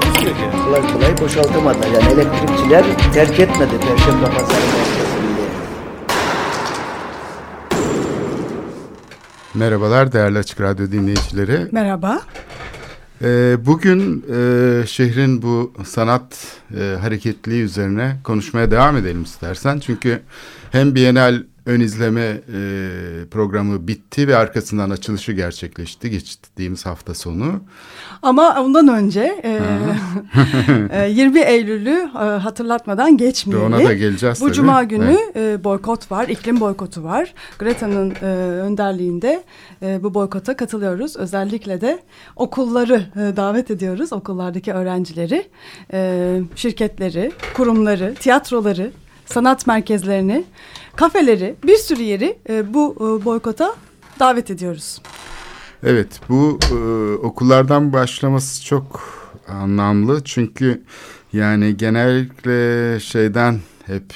Takusuyor ki. kolay kolay boşaltamadılar. Yani elektrikçiler terk etmedi Perşembe Pazarı merkezini. Merhabalar değerli Açık Radyo dinleyicileri. Merhaba. Ee, bugün e, şehrin bu sanat e, hareketliği üzerine konuşmaya devam edelim istersen. Çünkü hem Bienal ön izleme e, programı bitti ve arkasından açılışı gerçekleşti geçtiğimiz hafta sonu. Ama ondan önce e, e, 20 Eylül'ü e, hatırlatmadan geçmeyelim. ona da geleceğiz Bu tabii. cuma günü Evet. e, boykot var, iklim boykotu var. Greta'nın e, önderliğinde e, bu boykota katılıyoruz. Özellikle de okulları e, davet ediyoruz. Okullardaki öğrencileri, e, şirketleri, kurumları, tiyatroları, sanat merkezlerini, kafeleri, bir sürü yeri e, bu e, boykota davet ediyoruz. Evet bu e, okullardan başlaması çok anlamlı çünkü yani genellikle şeyden hep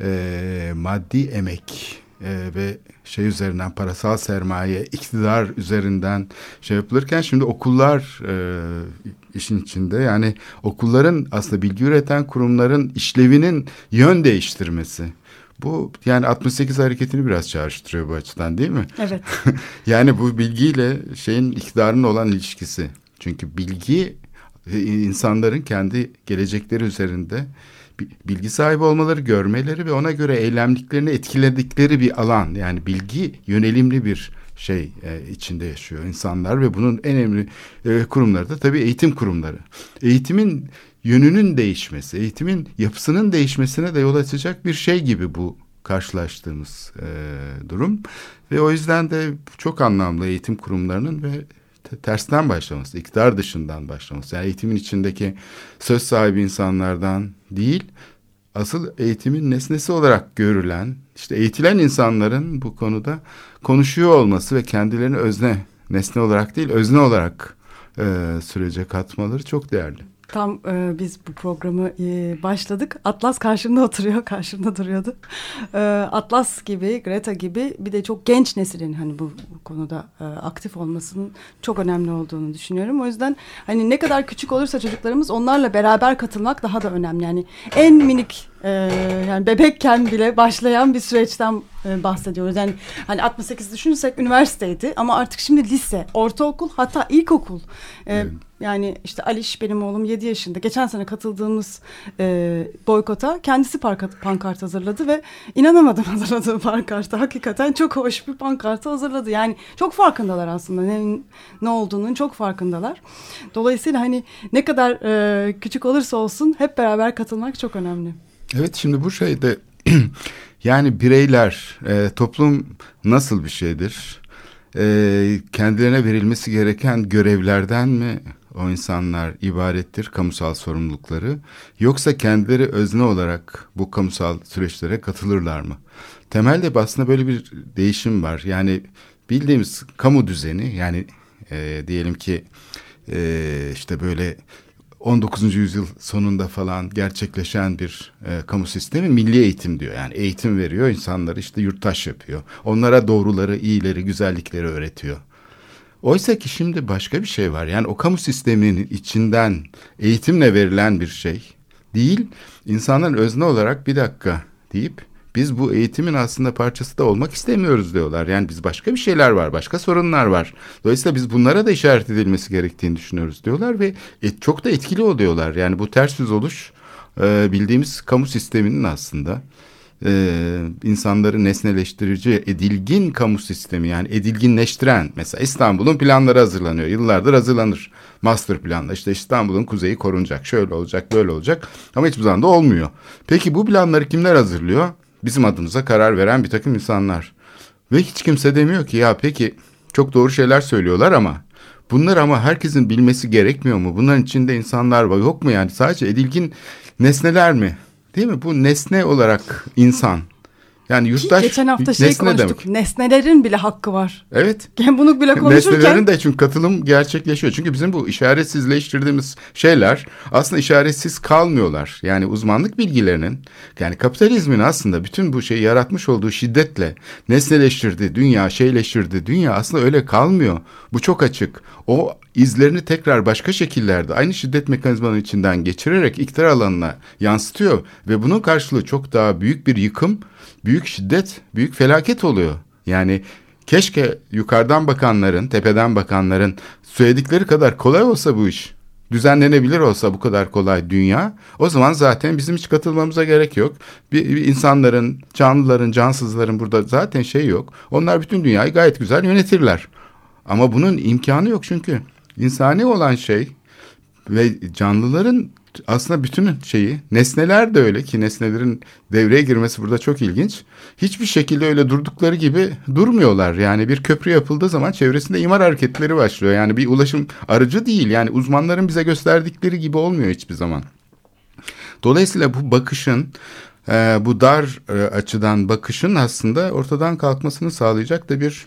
e, maddi emek e, ve şey üzerinden parasal sermaye iktidar üzerinden şey yapılırken şimdi okullar e, işin içinde yani okulların aslında bilgi üreten kurumların işlevinin yön değiştirmesi. Bu yani 68 hareketini biraz çağrıştırıyor bu açıdan değil mi? Evet. Yani bu bilgiyle şeyin iktidarın olan ilişkisi. Çünkü bilgi e, insanların kendi gelecekleri üzerinde bi- bilgi sahibi olmaları, görmeleri ve ona göre eylemliklerini etkiledikleri bir alan. Yani bilgi yönelimli bir şey e, içinde yaşıyor insanlar ve bunun en önemli e, kurumları da tabii eğitim kurumları. Eğitimin yönünün değişmesi, eğitimin yapısının değişmesine de yol açacak bir şey gibi bu karşılaştığımız e, durum ve o yüzden de çok anlamlı eğitim kurumlarının ve te- tersten başlaması, iktidar dışından başlaması. Yani eğitimin içindeki söz sahibi insanlardan değil, asıl eğitimin nesnesi olarak görülen, işte eğitilen insanların bu konuda konuşuyor olması ve kendilerini özne, nesne olarak değil, özne olarak e, sürece katmaları çok değerli. Tam e, biz bu programı e, başladık. Atlas karşımda oturuyor, karşımda duruyordu. E, Atlas gibi, Greta gibi bir de çok genç neslin hani bu, bu konuda e, aktif olmasının çok önemli olduğunu düşünüyorum. O yüzden hani ne kadar küçük olursa çocuklarımız onlarla beraber katılmak daha da önemli. Yani en minik e, yani bebekken bile başlayan bir süreçten e, bahsediyoruz. Yani hani 68 düşünürsek üniversiteydi ama artık şimdi lise, ortaokul hatta ilkokul. E, Evet. yani işte Aliş benim oğlum 7 yaşında. Geçen sene katıldığımız e, boykota kendisi pankart, pankart hazırladı ve inanamadım hazırladığı pankarta. Hakikaten çok hoş bir pankart hazırladı. Yani çok farkındalar aslında ne, ne olduğunun çok farkındalar. Dolayısıyla hani ne kadar e, küçük olursa olsun hep beraber katılmak çok önemli. Evet şimdi bu şeyde yani bireyler, e, toplum nasıl bir şeydir? E, kendilerine verilmesi gereken görevlerden mi o insanlar ibarettir kamusal sorumlulukları? Yoksa kendileri özne olarak bu kamusal süreçlere katılırlar mı? Temelde aslında böyle bir değişim var. Yani bildiğimiz kamu düzeni yani e, diyelim ki e, işte böyle 19. yüzyıl sonunda falan gerçekleşen bir e, kamu sistemi milli eğitim diyor. Yani eğitim veriyor insanları işte yurttaş yapıyor. Onlara doğruları, iyileri, güzellikleri öğretiyor. Oysa ki şimdi başka bir şey var. Yani o kamu sisteminin içinden eğitimle verilen bir şey değil. İnsanların özne olarak bir dakika deyip biz bu eğitimin aslında parçası da olmak istemiyoruz diyorlar. Yani biz başka bir şeyler var, başka sorunlar var. Dolayısıyla biz bunlara da işaret edilmesi gerektiğini düşünüyoruz diyorlar ve et, çok da etkili oluyorlar. Yani bu ters yüz oluş e, bildiğimiz kamu sisteminin aslında e, insanları nesneleştirici edilgin kamu sistemi yani edilginleştiren mesela İstanbul'un planları hazırlanıyor yıllardır hazırlanır master planla işte İstanbul'un kuzeyi korunacak şöyle olacak böyle olacak ama hiçbir zaman da olmuyor. Peki bu planları kimler hazırlıyor? Bizim adımıza karar veren bir takım insanlar ve hiç kimse demiyor ki ya peki çok doğru şeyler söylüyorlar ama Bunlar ama herkesin bilmesi gerekmiyor mu? Bunların içinde insanlar var yok mu yani? Sadece edilgin nesneler mi? Değil mi? Bu nesne olarak insan. Yani yurttaş Geçen hafta şey nesne konuştuk. demek. Nesnelerin bile hakkı var. Evet. Yani bunu bile konuşurken Nesnelerin de çünkü katılım gerçekleşiyor. Çünkü bizim bu işaretsizleştirdiğimiz şeyler aslında işaretsiz kalmıyorlar. Yani uzmanlık bilgilerinin yani kapitalizmin aslında bütün bu şeyi yaratmış olduğu şiddetle nesneleştirdi dünya, şeyleştirdi dünya aslında öyle kalmıyor. Bu çok açık. O izlerini tekrar başka şekillerde aynı şiddet mekanizmanın içinden geçirerek iktidar alanına yansıtıyor ve bunun karşılığı çok daha büyük bir yıkım, büyük şiddet, büyük felaket oluyor. Yani keşke yukarıdan bakanların, tepeden bakanların söyledikleri kadar kolay olsa bu iş. Düzenlenebilir olsa bu kadar kolay dünya. O zaman zaten bizim hiç katılmamıza gerek yok. Bir, bir insanların, canlıların, cansızların burada zaten şey yok. Onlar bütün dünyayı gayet güzel yönetirler. Ama bunun imkanı yok çünkü insani olan şey ve canlıların aslında bütün şeyi nesneler de öyle ki nesnelerin devreye girmesi burada çok ilginç. Hiçbir şekilde öyle durdukları gibi durmuyorlar. Yani bir köprü yapıldığı zaman çevresinde imar hareketleri başlıyor. Yani bir ulaşım aracı değil. Yani uzmanların bize gösterdikleri gibi olmuyor hiçbir zaman. Dolayısıyla bu bakışın e, bu dar e, açıdan bakışın aslında ortadan kalkmasını sağlayacak da bir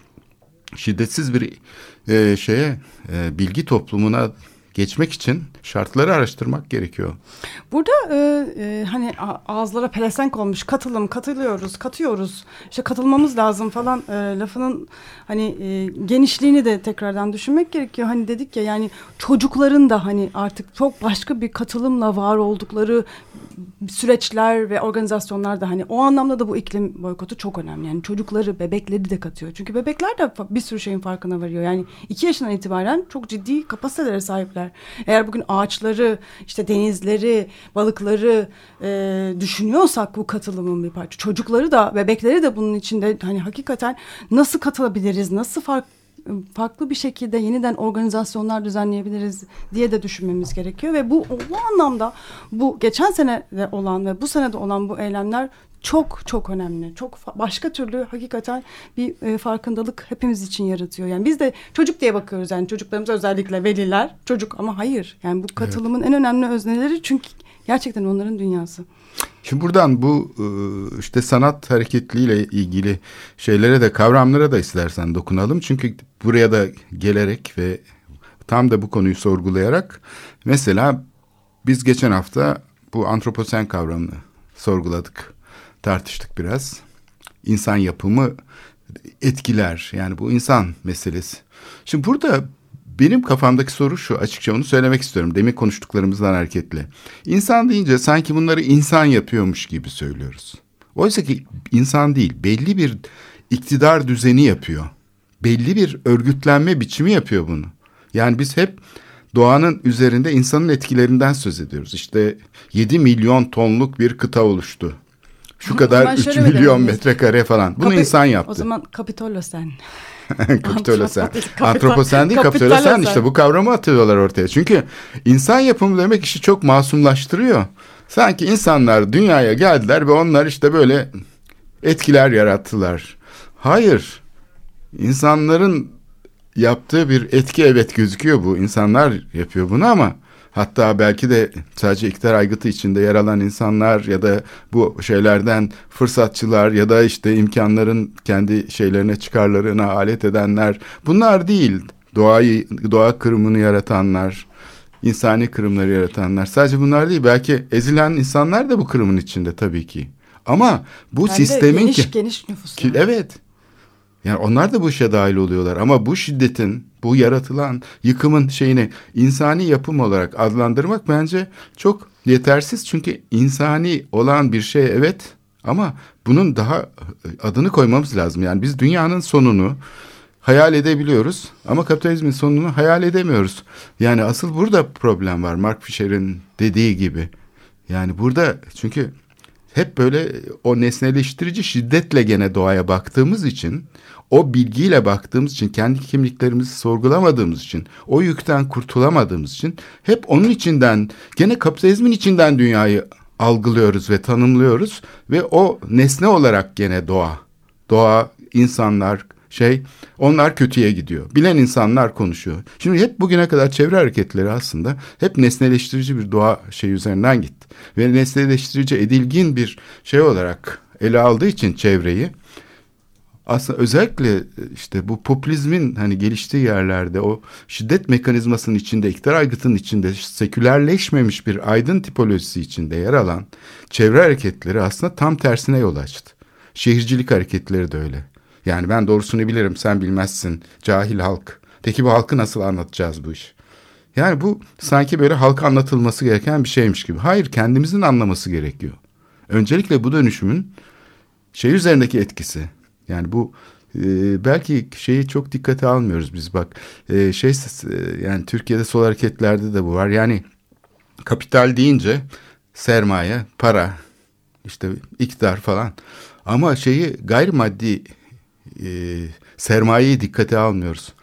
şiddetsiz bir e, şeye e, bilgi toplumuna geçmek için şartları araştırmak gerekiyor. Burada e, e, hani ağızlara pelesenk olmuş katılım, katılıyoruz, katıyoruz, işte katılmamız lazım falan e, lafının hani e, genişliğini de tekrardan düşünmek gerekiyor. Hani dedik ya yani çocukların da hani artık çok başka bir katılımla var oldukları süreçler ve organizasyonlar da hani o anlamda da bu iklim boykotu çok önemli. Yani çocukları, bebekleri de katıyor. Çünkü bebekler de bir sürü şeyin farkına varıyor. Yani iki yaşından itibaren çok ciddi kapasitelere sahipler. Eğer bugün ağaçları, işte denizleri, balıkları e, düşünüyorsak bu katılımın bir parça. Çocukları da, bebekleri de bunun içinde hani hakikaten nasıl katılabiliriz, nasıl fark farklı bir şekilde yeniden organizasyonlar düzenleyebiliriz diye de düşünmemiz gerekiyor ve bu bu anlamda bu geçen sene de olan ve bu senede olan bu eylemler çok çok önemli. Çok başka türlü hakikaten bir e, farkındalık hepimiz için yaratıyor. Yani biz de çocuk diye bakıyoruz yani çocuklarımız özellikle veliler çocuk ama hayır. Yani bu katılımın en önemli özneleri çünkü gerçekten onların dünyası. Şimdi buradan bu e, işte sanat hareketliğiyle ilgili şeylere de kavramlara da istersen dokunalım. Çünkü buraya da gelerek ve tam da bu konuyu sorgulayarak mesela biz geçen hafta bu antroposen kavramını sorguladık, tartıştık biraz. İnsan yapımı etkiler yani bu insan meselesi. Şimdi burada benim kafamdaki soru şu açıkça onu söylemek istiyorum. Demin konuştuklarımızdan hareketle. İnsan deyince sanki bunları insan yapıyormuş gibi söylüyoruz. Oysa ki insan değil belli bir iktidar düzeni yapıyor. Belli bir örgütlenme biçimi yapıyor bunu. Yani biz hep doğanın üzerinde insanın etkilerinden söz ediyoruz. İşte 7 milyon tonluk bir kıta oluştu. Şu kadar zaman 3 şöyle mi milyon metrekare falan. Bunu Kapi- insan yaptı. O zaman Kapitolo sen. Kapitolosen. Kapital- Antroposen değil kapitolosen işte bu kavramı atıyorlar ortaya. Çünkü insan yapımı demek işi çok masumlaştırıyor. Sanki insanlar dünyaya geldiler ve onlar işte böyle etkiler yarattılar. Hayır. İnsanların yaptığı bir etki evet gözüküyor bu. İnsanlar yapıyor bunu ama hatta belki de sadece iktidar aygıtı içinde yer alan insanlar ya da bu şeylerden fırsatçılar ya da işte imkanların kendi şeylerine çıkarlarına alet edenler bunlar değil. Doğayı doğa kırımını yaratanlar, insani kırımları yaratanlar. Sadece bunlar değil. Belki ezilen insanlar da bu kırımın içinde tabii ki. Ama bu de sistemin geniş ki, geniş nüfus. ki yani. evet. Yani onlar da bu işe dahil oluyorlar ama bu şiddetin, bu yaratılan yıkımın şeyini insani yapım olarak adlandırmak bence çok yetersiz. Çünkü insani olan bir şey evet ama bunun daha adını koymamız lazım. Yani biz dünyanın sonunu hayal edebiliyoruz ama kapitalizmin sonunu hayal edemiyoruz. Yani asıl burada problem var Mark Fisher'in dediği gibi. Yani burada çünkü hep böyle o nesneleştirici şiddetle gene doğaya baktığımız için o bilgiyle baktığımız için kendi kimliklerimizi sorgulamadığımız için o yükten kurtulamadığımız için hep onun içinden gene kapitalizmin içinden dünyayı algılıyoruz ve tanımlıyoruz ve o nesne olarak gene doğa doğa insanlar şey onlar kötüye gidiyor. Bilen insanlar konuşuyor. Şimdi hep bugüne kadar çevre hareketleri aslında hep nesneleştirici bir doğa şey üzerinden gitti. ve nesneleştirici edilgin bir şey olarak ele aldığı için çevreyi aslında özellikle işte bu popülizmin hani geliştiği yerlerde o şiddet mekanizmasının içinde, iktidar aygıtının içinde sekülerleşmemiş bir aydın tipolojisi içinde yer alan çevre hareketleri aslında tam tersine yol açtı. Şehircilik hareketleri de öyle. Yani ben doğrusunu bilirim sen bilmezsin cahil halk. Peki bu halkı nasıl anlatacağız bu iş? Yani bu sanki böyle halka anlatılması gereken bir şeymiş gibi. Hayır kendimizin anlaması gerekiyor. Öncelikle bu dönüşümün şey üzerindeki etkisi. Yani bu e, belki şeyi çok dikkate almıyoruz biz bak. E, şey e, yani Türkiye'de sol hareketlerde de bu var. Yani kapital deyince sermaye, para, işte iktidar falan. Ama şeyi gayrimaddi e, sermayeyi dikkate almıyoruz.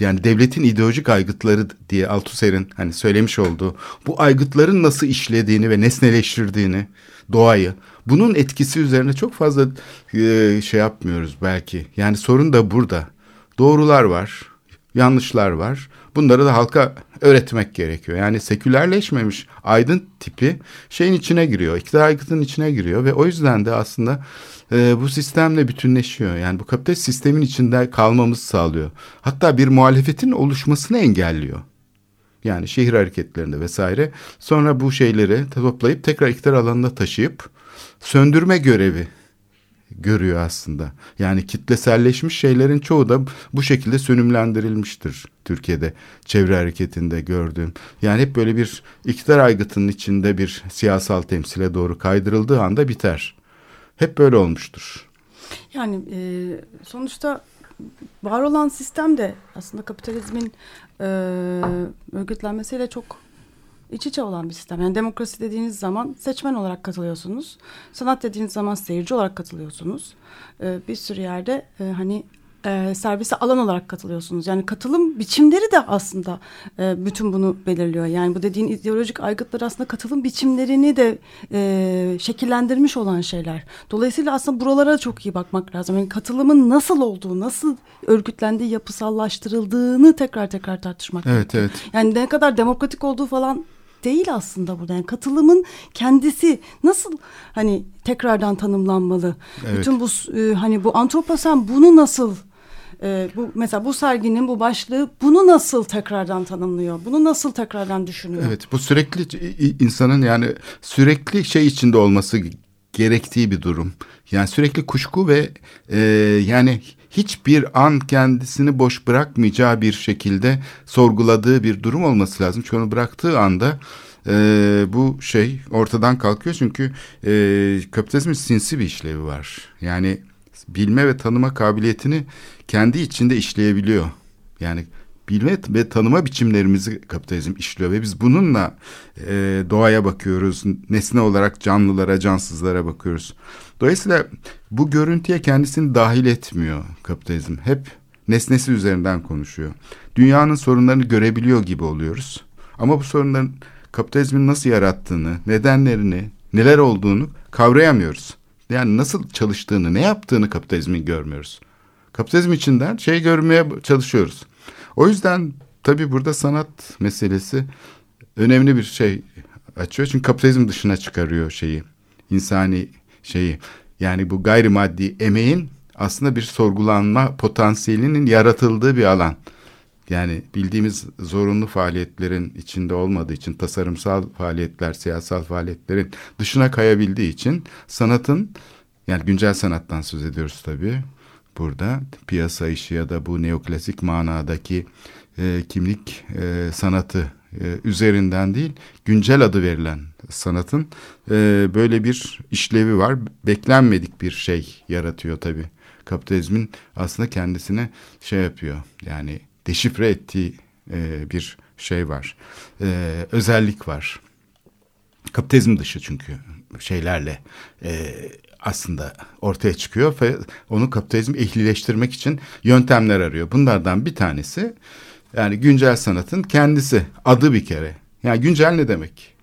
Yani devletin ideolojik aygıtları diye Althusser'in hani söylemiş olduğu bu aygıtların nasıl işlediğini ve nesneleştirdiğini doğayı bunun etkisi üzerine çok fazla e, şey yapmıyoruz belki. Yani sorun da burada. Doğrular var, yanlışlar var. Bunları da halka öğretmek gerekiyor. Yani sekülerleşmemiş aydın tipi şeyin içine giriyor. İktidar aygıtının içine giriyor ve o yüzden de aslında e, bu sistemle bütünleşiyor. Yani bu kapitalist sistemin içinde kalmamızı sağlıyor. Hatta bir muhalefetin oluşmasını engelliyor. Yani şehir hareketlerinde vesaire. Sonra bu şeyleri toplayıp tekrar iktidar alanına taşıyıp söndürme görevi görüyor aslında. Yani kitleselleşmiş şeylerin çoğu da bu şekilde sönümlendirilmiştir Türkiye'de çevre hareketinde gördüğüm. Yani hep böyle bir iktidar aygıtının içinde bir siyasal temsile doğru kaydırıldığı anda biter. Hep böyle olmuştur. Yani e, sonuçta var olan sistem de aslında kapitalizmin e, örgütlenmesiyle çok iç içe olan bir sistem. Yani demokrasi dediğiniz zaman seçmen olarak katılıyorsunuz. Sanat dediğiniz zaman seyirci olarak katılıyorsunuz. E, bir sürü yerde e, hani e, servise alan olarak katılıyorsunuz. Yani katılım biçimleri de aslında e, bütün bunu belirliyor. Yani bu dediğin ideolojik aygıtlar aslında katılım biçimlerini de e, şekillendirmiş olan şeyler. Dolayısıyla aslında buralara çok iyi bakmak lazım. Yani katılımın nasıl olduğu, nasıl örgütlendiği, yapısallaştırıldığını tekrar tekrar tartışmak Evet, evet. Yani ne kadar demokratik olduğu falan değil aslında burada. Yani katılımın kendisi nasıl hani tekrardan tanımlanmalı? Evet. Bütün bu e, hani bu antroposen bunu nasıl e, bu mesela bu serginin bu başlığı bunu nasıl tekrardan tanımlıyor? Bunu nasıl tekrardan düşünüyor? Evet bu sürekli insanın yani sürekli şey içinde olması gerektiği bir durum. Yani sürekli kuşku ve e, yani hiçbir an kendisini boş bırakmayacağı bir şekilde sorguladığı bir durum olması lazım. Çünkü onu bıraktığı anda e, bu şey ortadan kalkıyor. Çünkü e, kapitalizmin sinsi bir işlevi var. Yani bilme ve tanıma kabiliyetini kendi içinde işleyebiliyor. Yani bilme ve tanıma biçimlerimizi kapitalizm işliyor ve biz bununla e, doğaya bakıyoruz. Nesne olarak canlılara, cansızlara bakıyoruz. Dolayısıyla bu görüntüye kendisini dahil etmiyor kapitalizm. Hep nesnesi üzerinden konuşuyor. Dünyanın sorunlarını görebiliyor gibi oluyoruz. Ama bu sorunların kapitalizmin nasıl yarattığını, nedenlerini, neler olduğunu kavrayamıyoruz. Yani nasıl çalıştığını, ne yaptığını kapitalizmin görmüyoruz. Kapitalizm içinden şey görmeye çalışıyoruz. O yüzden tabii burada sanat meselesi önemli bir şey açıyor. Çünkü kapitalizm dışına çıkarıyor şeyi, insani şeyi. Yani bu gayrimaddi emeğin aslında bir sorgulanma potansiyelinin yaratıldığı bir alan. Yani bildiğimiz zorunlu faaliyetlerin içinde olmadığı için tasarımsal faaliyetler, siyasal faaliyetlerin dışına kayabildiği için sanatın yani güncel sanattan söz ediyoruz tabii burada piyasa işi ya da bu neoklasik manadaki e, kimlik e, sanatı e, üzerinden değil güncel adı verilen sanatın e, böyle bir işlevi var beklenmedik bir şey yaratıyor tabii kapitalizmin aslında kendisine şey yapıyor yani deşifre ettiği e, bir şey var. E, özellik var. Kapitalizm dışı çünkü şeylerle e, aslında ortaya çıkıyor ve onu kapitalizm ehlileştirmek için yöntemler arıyor. Bunlardan bir tanesi yani güncel sanatın kendisi adı bir kere. Yani güncel ne demek?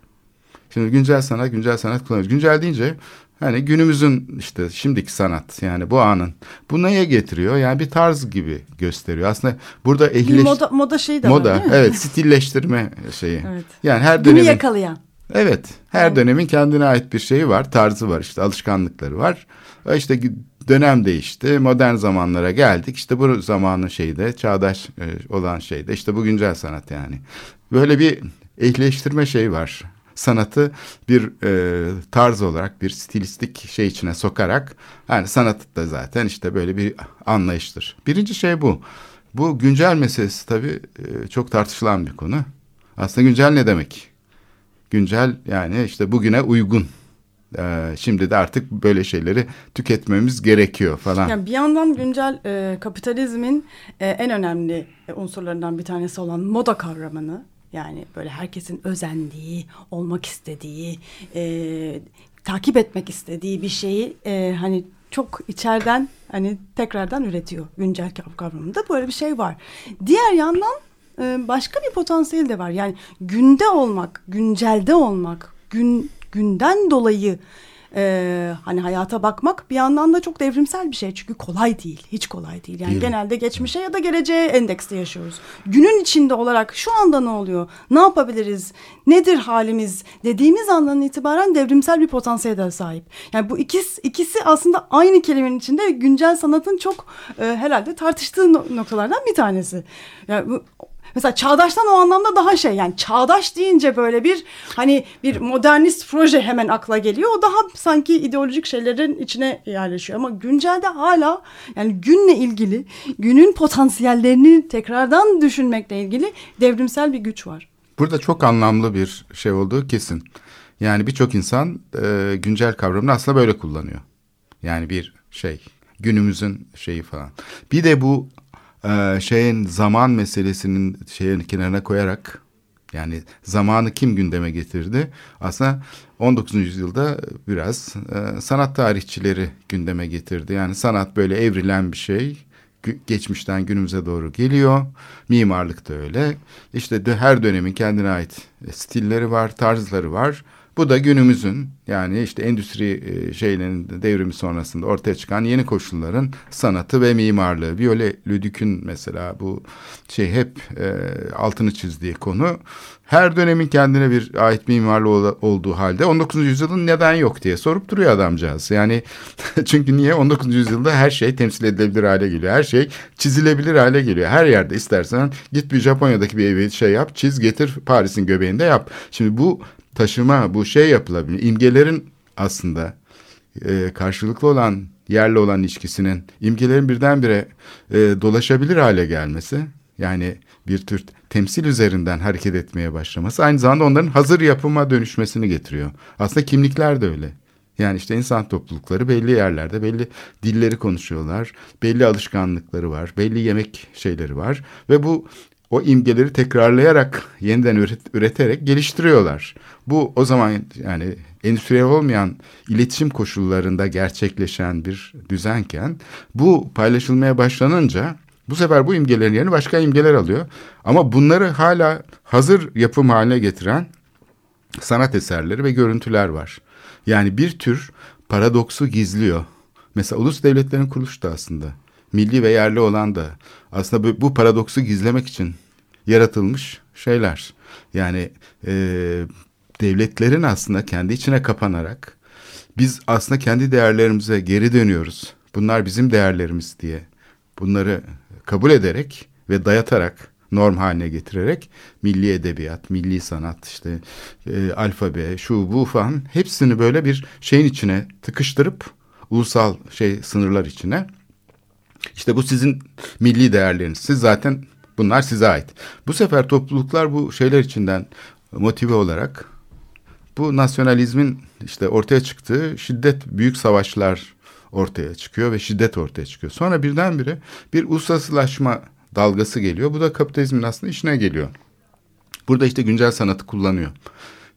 Şimdi güncel sanat, güncel sanat kullanıyoruz. Güncel deyince Hani günümüzün işte şimdiki sanat yani bu anın bu neye getiriyor? Yani bir tarz gibi gösteriyor. Aslında burada ehlileş... moda, moda şeyi de moda, var değil mi? Evet stilleştirme şeyi. Evet. Yani her Günü dönemin... yakalayan. Evet, her dönemin kendine ait bir şeyi var, tarzı var, işte alışkanlıkları var. E İşte dönem değişti, modern zamanlara geldik. İşte bu zamanın şeyi de, çağdaş e, olan şey de, işte bu güncel sanat yani. Böyle bir ehleştirme şeyi var. Sanatı bir e, tarz olarak, bir stilistik şey içine sokarak, yani sanat da zaten işte böyle bir anlayıştır. Birinci şey bu. Bu güncel meselesi tabii e, çok tartışılan bir konu. Aslında güncel ne demek? Güncel yani işte bugüne uygun. Ee, şimdi de artık böyle şeyleri tüketmemiz gerekiyor falan. Yani bir yandan güncel e, kapitalizmin e, en önemli unsurlarından bir tanesi olan moda kavramını yani böyle herkesin özendiği, olmak istediği, e, takip etmek istediği bir şeyi e, hani çok içeriden hani tekrardan üretiyor güncel kavramında böyle bir şey var. Diğer yandan e, başka bir potansiyel de var. Yani günde olmak, güncelde olmak, gün günden dolayı e, hani hayata bakmak bir yandan da çok devrimsel bir şey. Çünkü kolay değil, hiç kolay değil. Yani Değil. genelde geçmişe ya da geleceğe endeksli yaşıyoruz. Günün içinde olarak şu anda ne oluyor, ne yapabiliriz, nedir halimiz dediğimiz andan itibaren devrimsel bir potansiyele sahip. Yani bu ikisi, ikisi aslında aynı kelimenin içinde güncel sanatın çok e, herhalde tartıştığı no- noktalardan bir tanesi. Yani bu Mesela çağdaştan o anlamda daha şey yani çağdaş deyince böyle bir hani bir modernist proje hemen akla geliyor. O daha sanki ideolojik şeylerin içine yerleşiyor. Ama güncelde hala yani günle ilgili günün potansiyellerini tekrardan düşünmekle ilgili devrimsel bir güç var. Burada çok anlamlı bir şey olduğu kesin. Yani birçok insan e, güncel kavramını aslında böyle kullanıyor. Yani bir şey günümüzün şeyi falan. Bir de bu e, şeyin zaman meselesinin şeyin kenarına koyarak yani zamanı kim gündeme getirdi? Aslında 19. yüzyılda biraz e, sanat tarihçileri gündeme getirdi. Yani sanat böyle evrilen bir şey. Geçmişten günümüze doğru geliyor. Mimarlık da öyle. İşte dö- her dönemin kendine ait stilleri var, tarzları var. Bu da günümüzün yani işte endüstri e, şeylerin devrimi sonrasında ortaya çıkan yeni koşulların sanatı ve mimarlığı. Viole Ludwig'ün mesela bu şey hep e, altını çizdiği konu. Her dönemin kendine bir ait mimarlığı ol- olduğu halde 19. yüzyılın neden yok diye sorup duruyor adamcağız. Yani çünkü niye 19. yüzyılda her şey temsil edilebilir hale geliyor. Her şey çizilebilir hale geliyor. Her yerde istersen git bir Japonya'daki bir evi şey yap, çiz getir Paris'in göbeğinde yap. Şimdi bu taşıma, bu şey yapılabilir. İmgelerin aslında e, karşılıklı olan yerle olan ilişkisinin imgelerin birdenbire e, dolaşabilir hale gelmesi yani bir tür temsil üzerinden hareket etmeye başlaması aynı zamanda onların hazır yapıma dönüşmesini getiriyor. Aslında kimlikler de öyle. Yani işte insan toplulukları belli yerlerde belli dilleri konuşuyorlar, belli alışkanlıkları var, belli yemek şeyleri var ve bu o imgeleri tekrarlayarak yeniden üret- üreterek geliştiriyorlar. Bu o zaman yani endüstriyel olmayan iletişim koşullarında gerçekleşen bir düzenken bu paylaşılmaya başlanınca bu sefer bu imgelerin yerini başka imgeler alıyor. Ama bunları hala hazır yapım haline getiren sanat eserleri ve görüntüler var. Yani bir tür paradoksu gizliyor. Mesela ulus devletlerin kuruluşu da aslında milli ve yerli olan da aslında bu, bu paradoksu gizlemek için yaratılmış şeyler. Yani e, devletlerin aslında kendi içine kapanarak biz aslında kendi değerlerimize geri dönüyoruz. Bunlar bizim değerlerimiz diye bunları kabul ederek ve dayatarak norm haline getirerek milli edebiyat, milli sanat işte e, alfabe, şu bu falan hepsini böyle bir şeyin içine tıkıştırıp ulusal şey sınırlar içine işte bu sizin milli değerleriniz. Siz zaten bunlar size ait. Bu sefer topluluklar bu şeyler içinden motive olarak bu nasyonalizmin işte ortaya çıktığı şiddet büyük savaşlar ortaya çıkıyor ve şiddet ortaya çıkıyor. Sonra birdenbire bir uluslararasılaşma dalgası geliyor. Bu da kapitalizmin aslında işine geliyor. Burada işte güncel sanatı kullanıyor.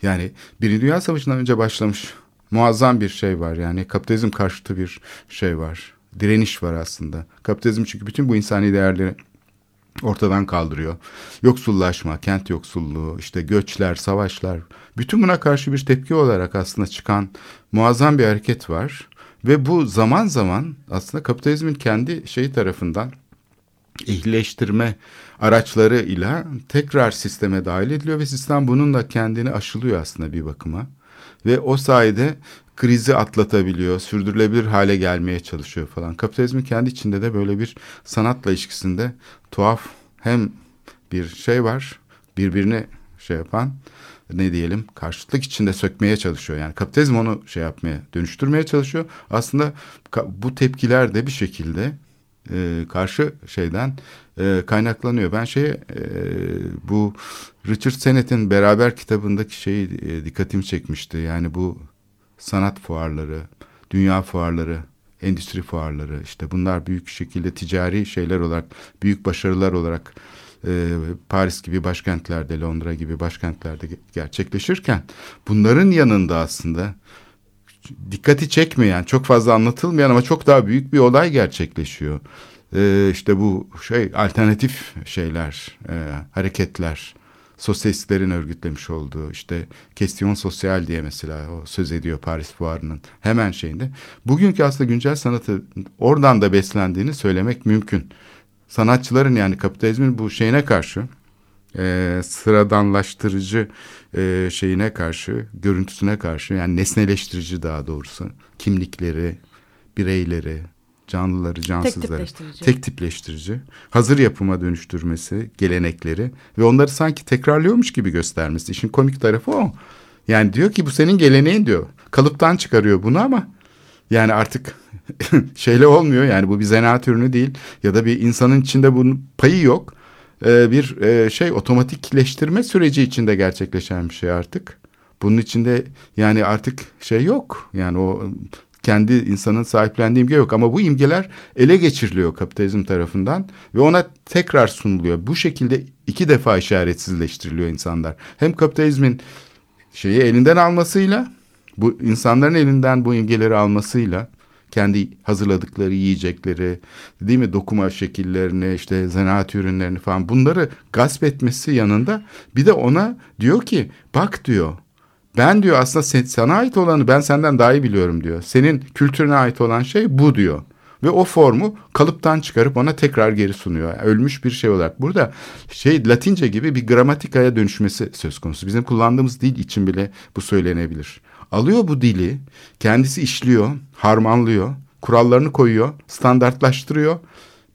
Yani Birinci Dünya Savaşı'ndan önce başlamış muazzam bir şey var. Yani kapitalizm karşıtı bir şey var. Direniş var aslında. Kapitalizm çünkü bütün bu insani değerleri ortadan kaldırıyor. Yoksullaşma, kent yoksulluğu, işte göçler, savaşlar. Bütün buna karşı bir tepki olarak aslında çıkan muazzam bir hareket var. Ve bu zaman zaman aslında kapitalizmin kendi şeyi tarafından ehlileştirme araçlarıyla tekrar sisteme dahil ediliyor ve sistem bununla kendini aşılıyor aslında bir bakıma. Ve o sayede krizi atlatabiliyor, sürdürülebilir hale gelmeye çalışıyor falan. Kapitalizmin kendi içinde de böyle bir sanatla ilişkisinde tuhaf hem bir şey var, birbirini şey yapan ne diyelim karşıtlık içinde sökmeye çalışıyor. Yani kapitalizm onu şey yapmaya, dönüştürmeye çalışıyor. Aslında bu tepkiler de bir şekilde e, karşı şeyden e, kaynaklanıyor. Ben şey e, bu Richard Sennett'in beraber kitabındaki şeyi e, dikkatimi çekmişti. Yani bu sanat fuarları, dünya fuarları, endüstri fuarları işte bunlar büyük şekilde ticari şeyler olarak, büyük başarılar olarak e, Paris gibi başkentlerde, Londra gibi başkentlerde gerçekleşirken bunların yanında aslında dikkati çekmeyen, çok fazla anlatılmayan ama çok daha büyük bir olay gerçekleşiyor. Ee, işte bu şey alternatif şeyler, e, hareketler, sosyalistlerin örgütlemiş olduğu işte Kestion Sosyal diye mesela o söz ediyor Paris Fuarı'nın hemen şeyinde. Bugünkü aslında güncel sanatı oradan da beslendiğini söylemek mümkün. Sanatçıların yani kapitalizmin bu şeyine karşı e, sıradanlaştırıcı e, şeyine karşı, görüntüsüne karşı yani nesneleştirici daha doğrusu kimlikleri, bireyleri, canlıları, cansızları tek tipleştirici. tek tipleştirici, hazır yapıma dönüştürmesi, gelenekleri ve onları sanki tekrarlıyormuş gibi göstermesi. İşin komik tarafı o. Yani diyor ki bu senin geleneğin diyor. Kalıptan çıkarıyor bunu ama yani artık şeyle olmuyor yani bu bir zanaat ürünü değil ya da bir insanın içinde bunun payı yok. Ee, bir e, şey otomatikleştirme süreci içinde gerçekleşen bir şey artık. Bunun içinde yani artık şey yok. Yani o kendi insanın sahiplendiği imge yok ama bu imgeler ele geçiriliyor kapitalizm tarafından ve ona tekrar sunuluyor. Bu şekilde iki defa işaretsizleştiriliyor insanlar. Hem kapitalizmin şeyi elinden almasıyla bu insanların elinden bu imgeleri almasıyla kendi hazırladıkları yiyecekleri, değil mi dokuma şekillerini, işte zanaat ürünlerini falan bunları gasp etmesi yanında bir de ona diyor ki bak diyor ben diyor aslında sen, sana ait olanı ben senden daha iyi biliyorum diyor. Senin kültürüne ait olan şey bu diyor. Ve o formu kalıptan çıkarıp ona tekrar geri sunuyor. Yani ölmüş bir şey olarak. Burada şey Latince gibi bir gramatikaya dönüşmesi söz konusu. Bizim kullandığımız dil için bile bu söylenebilir. Alıyor bu dili, kendisi işliyor, harmanlıyor, kurallarını koyuyor, standartlaştırıyor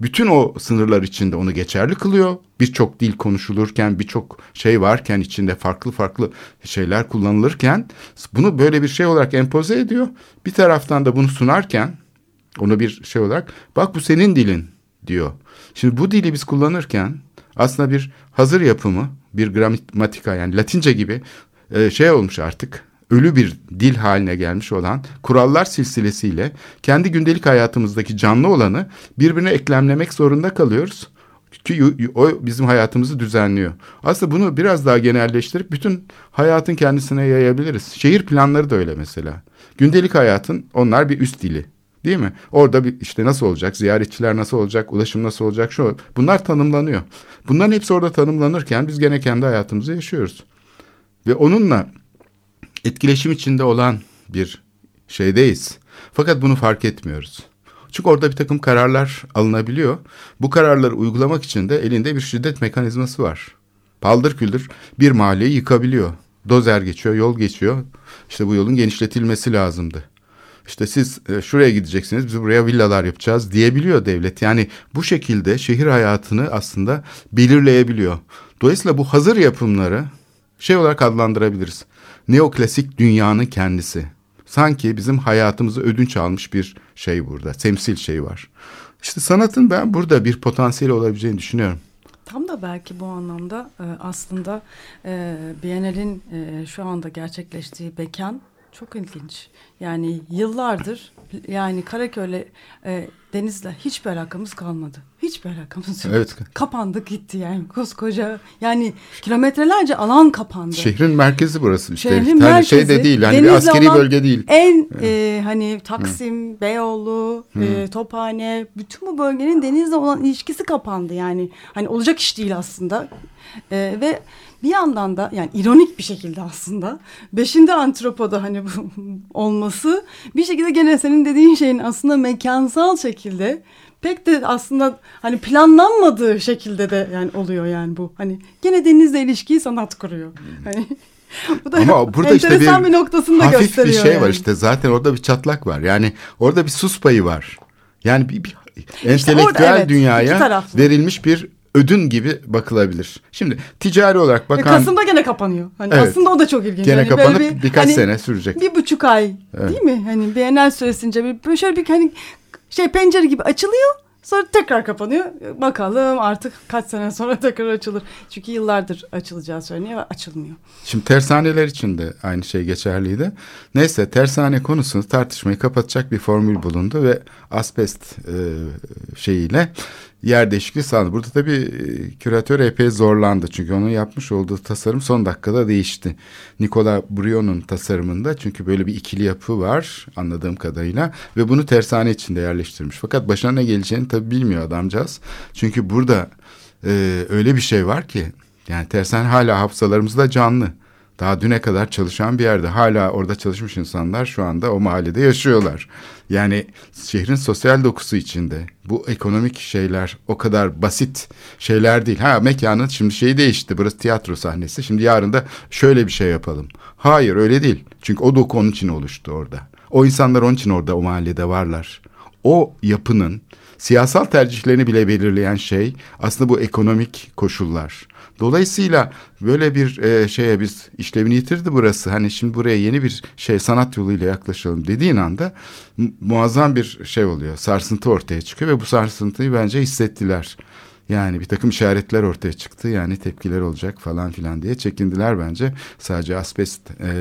bütün o sınırlar içinde onu geçerli kılıyor. Birçok dil konuşulurken, birçok şey varken içinde farklı farklı şeyler kullanılırken bunu böyle bir şey olarak empoze ediyor. Bir taraftan da bunu sunarken onu bir şey olarak bak bu senin dilin diyor. Şimdi bu dili biz kullanırken aslında bir hazır yapımı, bir gramatika yani Latince gibi şey olmuş artık ölü bir dil haline gelmiş olan kurallar silsilesiyle kendi gündelik hayatımızdaki canlı olanı birbirine eklemlemek zorunda kalıyoruz. Ki o bizim hayatımızı düzenliyor. Aslında bunu biraz daha genelleştirip bütün hayatın kendisine yayabiliriz. Şehir planları da öyle mesela. Gündelik hayatın onlar bir üst dili. Değil mi? Orada bir işte nasıl olacak, ziyaretçiler nasıl olacak, ulaşım nasıl olacak, şu bunlar tanımlanıyor. Bunların hepsi orada tanımlanırken biz gene kendi hayatımızı yaşıyoruz. Ve onunla etkileşim içinde olan bir şeydeyiz. Fakat bunu fark etmiyoruz. Çünkü orada bir takım kararlar alınabiliyor. Bu kararları uygulamak için de elinde bir şiddet mekanizması var. Paldır küldür bir mahalleyi yıkabiliyor. Dozer geçiyor, yol geçiyor. İşte bu yolun genişletilmesi lazımdı. İşte siz e, şuraya gideceksiniz, biz buraya villalar yapacağız diyebiliyor devlet. Yani bu şekilde şehir hayatını aslında belirleyebiliyor. Dolayısıyla bu hazır yapımları şey olarak adlandırabiliriz neoklasik dünyanın kendisi. Sanki bizim hayatımızı ödünç almış bir şey burada, temsil şey var. İşte sanatın ben burada bir potansiyeli olabileceğini düşünüyorum. Tam da belki bu anlamda e, aslında e, Biennale'in e, şu anda gerçekleştiği bekan çok ilginç. Yani yıllardır yani Karaköy'le e, denizle hiçbir alakamız kalmadı. Hiçbir alakamız yok. Evet. Kapandık gitti yani koskoca yani kilometrelerce alan kapandı. Şehrin merkezi burası işte. Şehrin yani merkezi. Şey de değil hani bir askeri bölge değil. En e, hani Taksim, Hı. Beyoğlu, E, Tophane bütün bu bölgenin denizle olan ilişkisi kapandı yani. Hani olacak iş değil aslında. E, ve bir yandan da yani ironik bir şekilde aslında beşinde antropoda hani bu olması bir şekilde gene senin dediğin şeyin aslında mekansal şekilde pek de aslında hani planlanmadığı şekilde de yani oluyor yani bu. Hani gene denizle ilişkiyi sanat kuruyor. Hani bu da Ama burada işte bir, bir noktasını da hafif bir gösteriyor şey yani. var işte zaten orada bir çatlak var. Yani orada bir sus payı var. Yani bir, bir entelektüel orada evet, dünyaya verilmiş bir ödün gibi bakılabilir. Şimdi ticari olarak Ve bakan Kasım'da gene kapanıyor. Hani Evet. aslında o da çok ilginç. gene Hani kapanıp bir- birkaç hani sene sürecek. Bir buçuk ay değil mi? Hani Bienal süresince bir şöyle bir hani şey pencere gibi açılıyor. Sonra tekrar kapanıyor. Bakalım artık kaç sene sonra tekrar açılır. Çünkü yıllardır açılacağı söyleniyor ve açılmıyor. Şimdi tersaneler için de aynı şey geçerliydi. Neyse tersane konusunu tartışmayı kapatacak bir formül bulundu ve asbest e, şeyiyle yer değişikliği sağladı. Burada tabii e, küratör epey zorlandı. Çünkü onun yapmış olduğu tasarım son dakikada değişti. Nicola Brion'un tasarımında çünkü böyle bir ikili yapı var anladığım kadarıyla ve bunu tersane içinde yerleştirmiş. Fakat başına ne geleceğini tabii bilmiyor adamcağız. Çünkü burada e, öyle bir şey var ki yani tersane hala hafızalarımızda canlı. Daha düne kadar çalışan bir yerde. Hala orada çalışmış insanlar şu anda o mahallede yaşıyorlar. Yani şehrin sosyal dokusu içinde. Bu ekonomik şeyler o kadar basit şeyler değil. Ha mekanın şimdi şeyi değişti. Burası tiyatro sahnesi. Şimdi yarın da şöyle bir şey yapalım. Hayır öyle değil. Çünkü o doku onun için oluştu orada. O insanlar onun için orada o mahallede varlar. O yapının siyasal tercihlerini bile belirleyen şey aslında bu ekonomik koşullar. Dolayısıyla böyle bir e, şeye biz işlevini yitirdi burası. Hani şimdi buraya yeni bir şey sanat yoluyla yaklaşalım dediğin anda mu- muazzam bir şey oluyor. Sarsıntı ortaya çıkıyor ve bu sarsıntıyı bence hissettiler. Yani bir takım işaretler ortaya çıktı. Yani tepkiler olacak falan filan diye çekindiler bence. Sadece asbest e,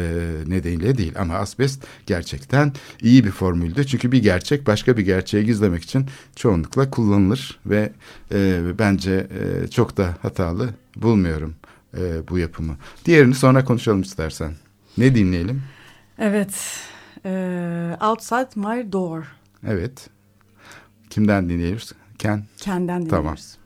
nedeniyle değil ama asbest gerçekten iyi bir formüldü. Çünkü bir gerçek başka bir gerçeği gizlemek için çoğunlukla kullanılır ve e, bence e, çok da hatalı bulmuyorum e, bu yapımı. Diğerini sonra konuşalım istersen. Ne dinleyelim? Evet. Ee, Outside My Door. Evet. Kimden dinliyoruz? Ken. Tamam. dinliyoruz. I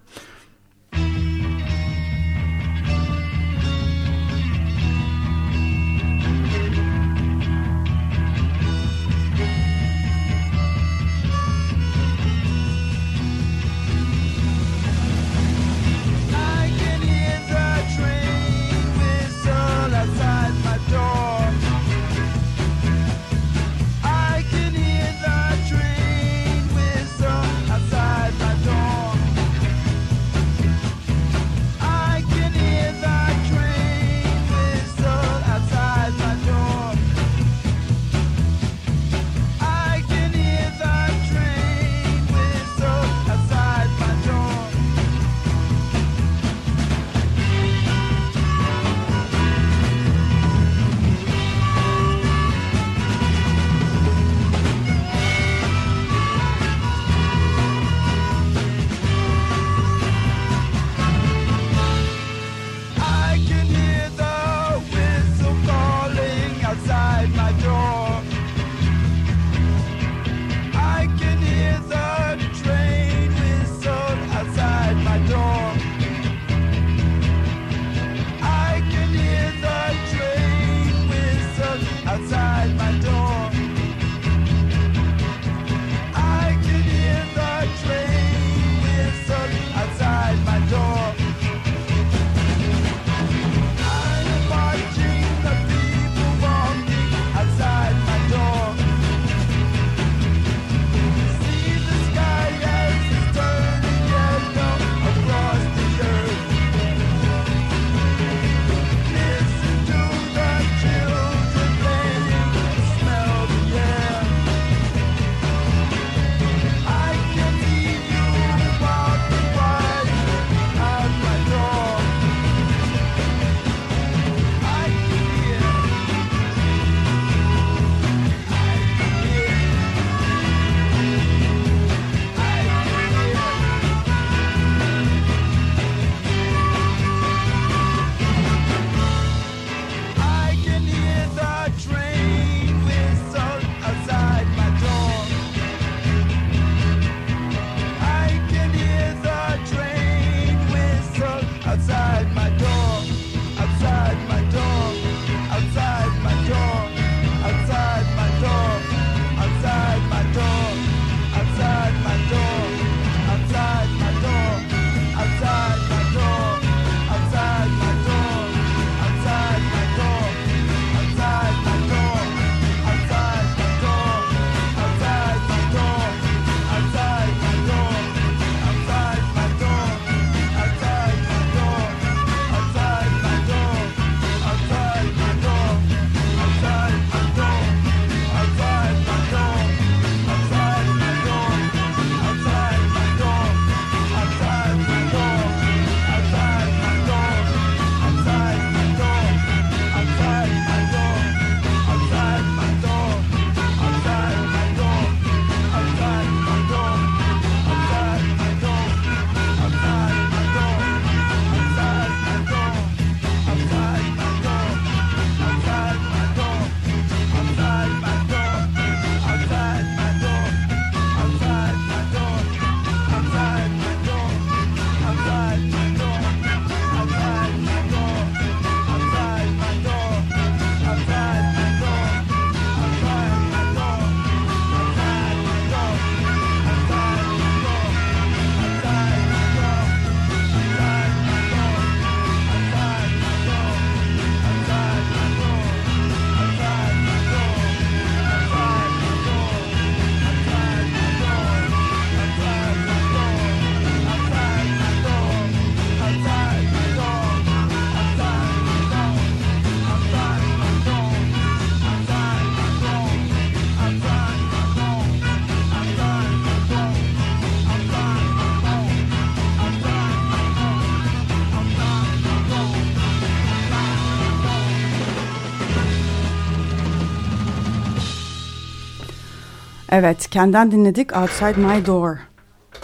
Evet, Ken'den dinledik Outside My Door.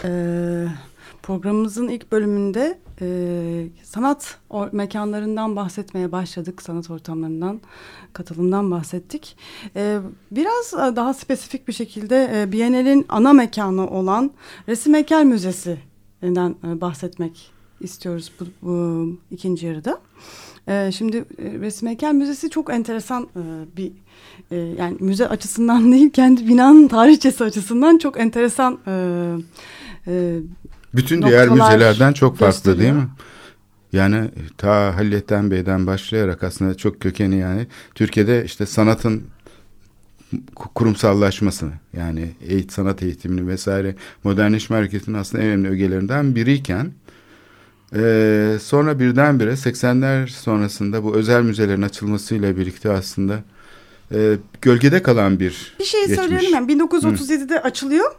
Ee, programımızın ilk bölümünde e, sanat mekanlarından bahsetmeye başladık. Sanat ortamlarından, katılımdan bahsettik. Ee, biraz e, daha spesifik bir şekilde e, Biennale'in ana mekanı olan Resim Heykel Müzesi'nden e, bahsetmek istiyoruz bu, bu ikinci yarıda. Ee, şimdi e, Resim Heykel Müzesi çok enteresan e, bir e, yani müze açısından değil kendi binanın tarihçesi açısından çok enteresan e, e, Bütün diğer müzelerden çok farklı gösteriyor. değil mi? Yani ta Hallettin Bey'den başlayarak aslında çok kökeni yani Türkiye'de işte sanatın ku- kurumsallaşması yani eğit, sanat eğitimini vesaire modernleşme hareketinin aslında en önemli ögelerinden biriyken eee, sonra birdenbire 80'ler sonrasında bu özel müzelerin açılmasıyla birlikte aslında eee, gölgede kalan bir bir şey geçmiş. söyleyelim yani 1937'de açılıyor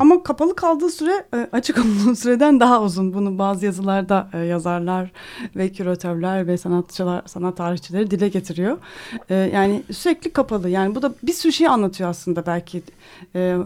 ama kapalı kaldığı süre e, açık olduğu süreden daha uzun. Bunu bazı yazılarda e, yazarlar ve küratörler ve sanatçılar, sanat tarihçileri dile getiriyor. E, yani sürekli kapalı. Yani bu da bir sürü şey anlatıyor aslında belki.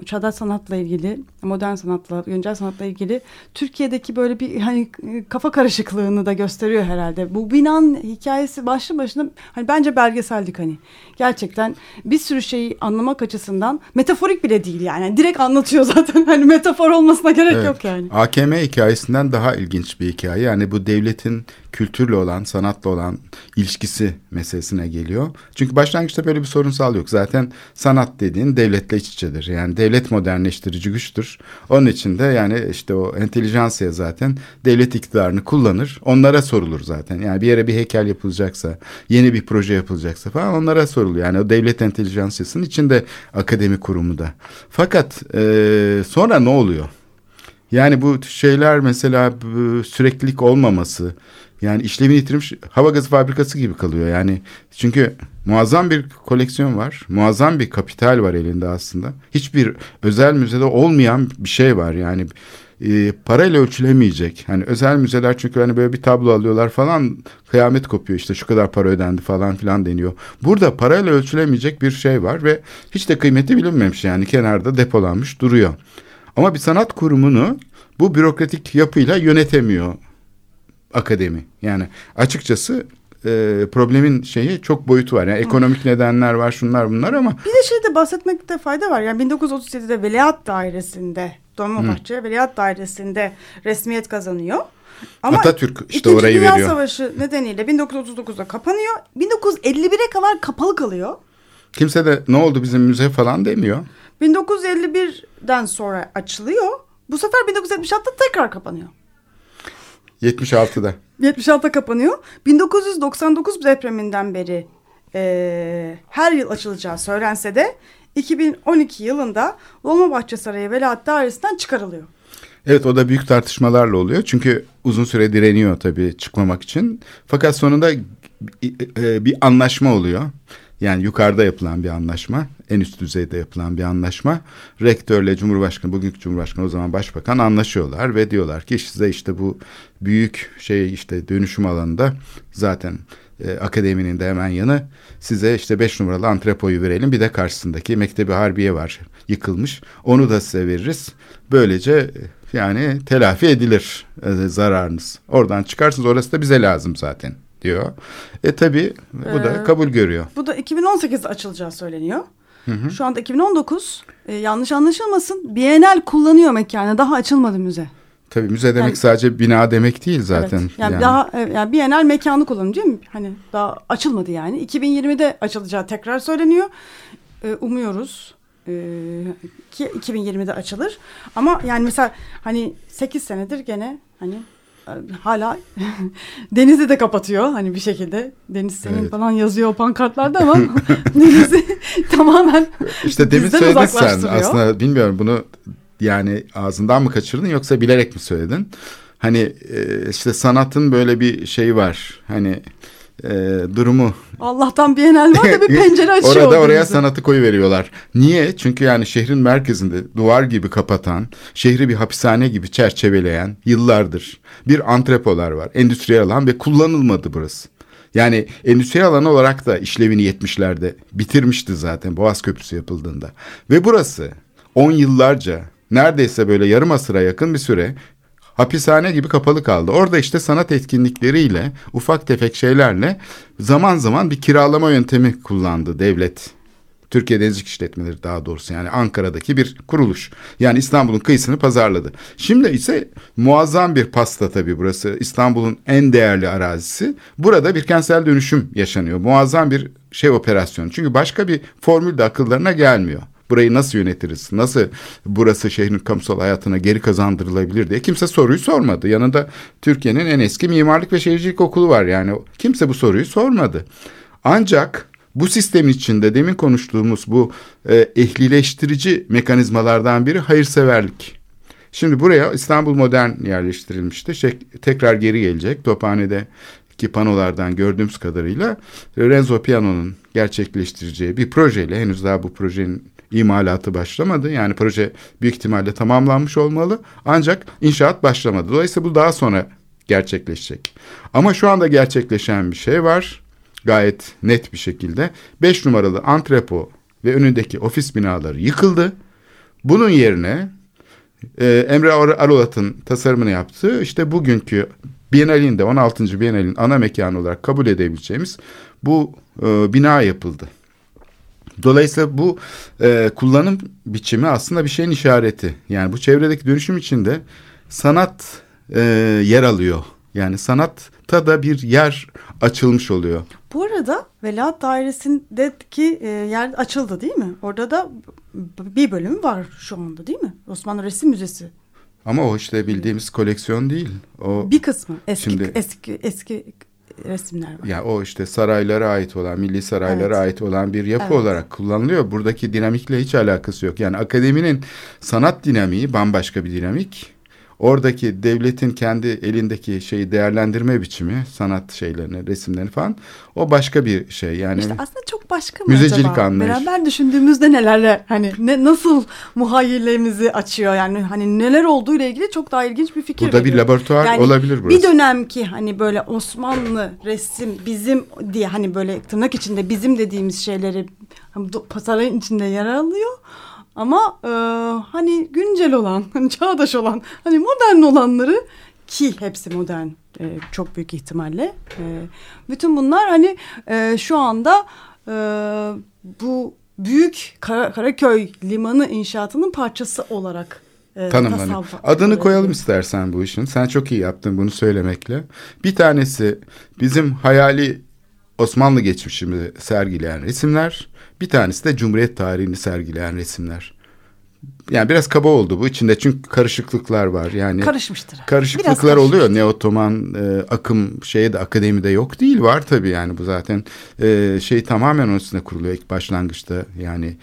Çağdaş sanatla ilgili, modern sanatla, güncel sanatla ilgili Türkiye'deki böyle bir hani kafa karışıklığını da gösteriyor herhalde. Bu binanın hikayesi başlı başına hani bence belgesellik hani. Gerçekten bir sürü şeyi anlamak açısından metaforik bile değil yani. Direkt anlatıyor zaten. Hani metafor olmasına gerek Evet. yok yani. AKM hikayesinden daha ilginç bir hikaye. Yani bu devletin kültürle olan, sanatla olan ilişkisi meselesine geliyor. Çünkü başlangıçta böyle bir sorunsal yok. Zaten sanat dediğin devletle iç içedir. Yani devlet modernleştirici güçtür. Onun için de yani işte o entelijansiya zaten devlet iktidarını kullanır. Onlara sorulur zaten. Yani bir yere bir heykel yapılacaksa, yeni bir proje yapılacaksa falan onlara soruluyor. Yani o devlet entelijansiyasının içinde akademi kurumu da. Fakat eee, sonra ne oluyor? Yani bu şeyler mesela süreklilik olmaması yani işlevini yitirmiş hava gazı fabrikası gibi kalıyor. Yani çünkü muazzam bir koleksiyon var. Muazzam bir kapital var elinde aslında. Hiçbir özel müzede olmayan bir şey var. Yani e, parayla ölçülemeyecek. Hani özel müzeler çünkü hani böyle bir tablo alıyorlar falan kıyamet kopuyor işte şu kadar para ödendi falan filan deniyor. Burada parayla ölçülemeyecek bir şey var ve hiç de kıymeti bilinmemiş yani kenarda depolanmış duruyor. Ama bir sanat kurumunu bu bürokratik yapıyla yönetemiyor akademi. Yani açıkçası e, problemin şeyi çok boyutu var. Yani ekonomik nedenler var, şunlar bunlar ama Bir de şeyde bahsetmekte fayda var. Yani 1937'de Veliaht Dairesinde, Dolmabahçe Veliaht Dairesi'nde resmiyet kazanıyor. Ama Atatürk işte İkinci orayı Dünya veriyor. Savaşı nedeniyle 1939'da kapanıyor. 1951'e kadar kapalı kalıyor. kimse de ne oldu bizim müze falan demiyor. 1951'den sonra açılıyor. Bu sefer 1976'da tekrar kapanıyor. 76'da. 76'da kapanıyor. 1999 depreminden beri eee, her yıl açılacağı söylense de 2012 yılında Dolmabahçe Sarayı Veliaht Dairesi'nden çıkarılıyor. Evet o da büyük tartışmalarla oluyor. Çünkü uzun süre direniyor tabii çıkmamak için. Fakat sonunda e, bir anlaşma oluyor. Yani yukarıda yapılan bir anlaşma, en üst düzeyde yapılan bir anlaşma. Rektörle Cumhurbaşkanı, bugünkü Cumhurbaşkanı o zaman Başbakan anlaşıyorlar ve diyorlar ki size işte bu büyük şey işte dönüşüm alanında zaten e, akademinin de hemen yanı size işte beş numaralı antrepoyu verelim. Bir de karşısındaki Mektebi Harbiye var yıkılmış. Onu da size veririz. Böylece e, yani telafi edilir e, zararınız. Oradan çıkarsınız orası da bize lazım zaten diyor. E tabi bu da Ee, kabul görüyor. Bu da 2018'de açılacağı söyleniyor. Şu anda 2019 e, yanlış anlaşılmasın Bienal kullanıyor mekanı daha açılmadı müze. Tabii müze demek yani- sadece bina demek değil zaten. Evet. Yani, daha e, yani Bienal mekanı kullanıyor değil mi? Hani daha açılmadı yani. 2020'de açılacağı tekrar söyleniyor. E, umuyoruz e, ki 2020'de açılır. Ama yani mesela hani 8 senedir gene hani hala Deniz'i de kapatıyor hani bir şekilde. Deniz senin Evet. falan yazıyor o pankartlarda ama Deniz'i tamamen İşte demin söyledin sen aslında bilmiyorum bunu yani ağzından mı kaçırdın yoksa bilerek mi söyledin? Hani e, işte sanatın böyle bir şeyi var. Hani e, durumu Allah'tan Bienal var da bir pencere açıyor. Orada oraya Deniz'e. sanatı koyu veriyorlar. Niye? Çünkü yani şehrin merkezinde duvar gibi kapatan, şehri bir hapishane gibi çerçeveleyen yıllardır bir antrepolar var. Endüstriyel alan ve kullanılmadı burası. Yani endüstriyel alan olarak da işlevini 70'lerde bitirmişti zaten Boğaz Köprüsü yapıldığında. Ve burası on yıllarca neredeyse böyle yarım asıra yakın bir süre hapishane gibi kapalı kaldı. Orada işte sanat etkinlikleriyle ufak tefek şeylerle zaman zaman bir kiralama yöntemi kullandı devlet. Türkiye Denizcilik İşletmeleri daha doğrusu yani Ankara'daki bir kuruluş. Yani İstanbul'un kıyısını pazarladı. Şimdi ise muazzam bir pasta tabii burası. İstanbul'un en değerli arazisi. Burada bir kentsel dönüşüm yaşanıyor. Muazzam bir şey operasyonu. Çünkü başka bir formül de akıllarına gelmiyor. Burayı nasıl yönetiriz? Nasıl burası şehrin kamusal hayatına geri kazandırılabilir diye kimse soruyu sormadı. Yanında Türkiye'nin en eski mimarlık ve şehircilik okulu var yani. Kimse bu soruyu sormadı. Ancak bu sistemin içinde demin konuştuğumuz bu e, ehlileştirici mekanizmalardan biri hayırseverlik. Şimdi buraya İstanbul Modern yerleştirilmişti. Şey, tekrar geri gelecek. Tophane'deki panolardan gördüğümüz kadarıyla Renzo Piano'nun gerçekleştireceği bir projeyle henüz daha bu projenin imalatı başlamadı. Yani proje büyük ihtimalle tamamlanmış olmalı. Ancak inşaat başlamadı. Dolayısıyla bu daha sonra gerçekleşecek. Ama şu anda gerçekleşen bir şey var. Gayet net bir şekilde. 5 numaralı antrepo ve önündeki ofis binaları yıkıldı. Bunun yerine e, Emre Ar- Arolat'ın tasarımını yaptığı işte bugünkü Bienalinde 16. Bienalin ana mekanı olarak kabul edebileceğimiz bu e, bina yapıldı. Dolayısıyla bu e, kullanım biçimi aslında bir şeyin işareti. Yani bu çevredeki dönüşüm içinde sanat e, yer alıyor. Yani sanatta da bir yer açılmış oluyor. Bu arada Veliaht Dairesi'ndeki e, yer açıldı değil mi? Orada da bir bölümü var şu anda değil mi? Osmanlı Resim Müzesi. Ama o işte bildiğimiz koleksiyon değil. O Bir kısmı eski Şimdi- eski eski resimler var. ya o işte saraylara ait olan, milli saraylara Evet. ait olan bir yapı Evet. olarak kullanılıyor. Buradaki dinamikle hiç alakası yok. Yani akademinin sanat dinamiği bambaşka bir dinamik. Oradaki devletin kendi elindeki şeyi değerlendirme biçimi, sanat şeylerini, resimlerini falan o başka bir şey. Yani İşte aslında çok başka mı Müzecilik acaba? anlayış. Beraber düşündüğümüzde nelerle hani ne nasıl muhayyilemizi açıyor yani hani neler olduğu ile ilgili çok daha ilginç bir fikir burada bir veriyor. laboratuvar Yani olabilir burası. Bir dönemki hani böyle Osmanlı resim bizim diye hani böyle tırnak içinde bizim dediğimiz şeyleri hani do- sarayın içinde yer alıyor. Ama e, hani güncel olan, hani çağdaş olan, hani modern olanları ki hepsi modern e, çok büyük ihtimalle. E, bütün bunlar hani e, şu anda e, bu büyük Kara- Karaköy limanı inşaatının parçası olarak e, tanımlanıyor. Adını koyalım istersen bu işin. Sen çok iyi yaptın bunu söylemekle. Bir tanesi bizim hayali Osmanlı geçmişimizi sergileyen resimler. Bir tanesi de Cumhuriyet tarihini sergileyen resimler. Yani biraz kaba oldu bu içinde çünkü karışıklıklar var. Yani Karışmıştır. Karışıklıklar oluyor. Neotoman e, akım şeye de akademide yok değil var tabii yani bu zaten e, şey tamamen onun üstüne kuruluyor ilk başlangıçta. Yani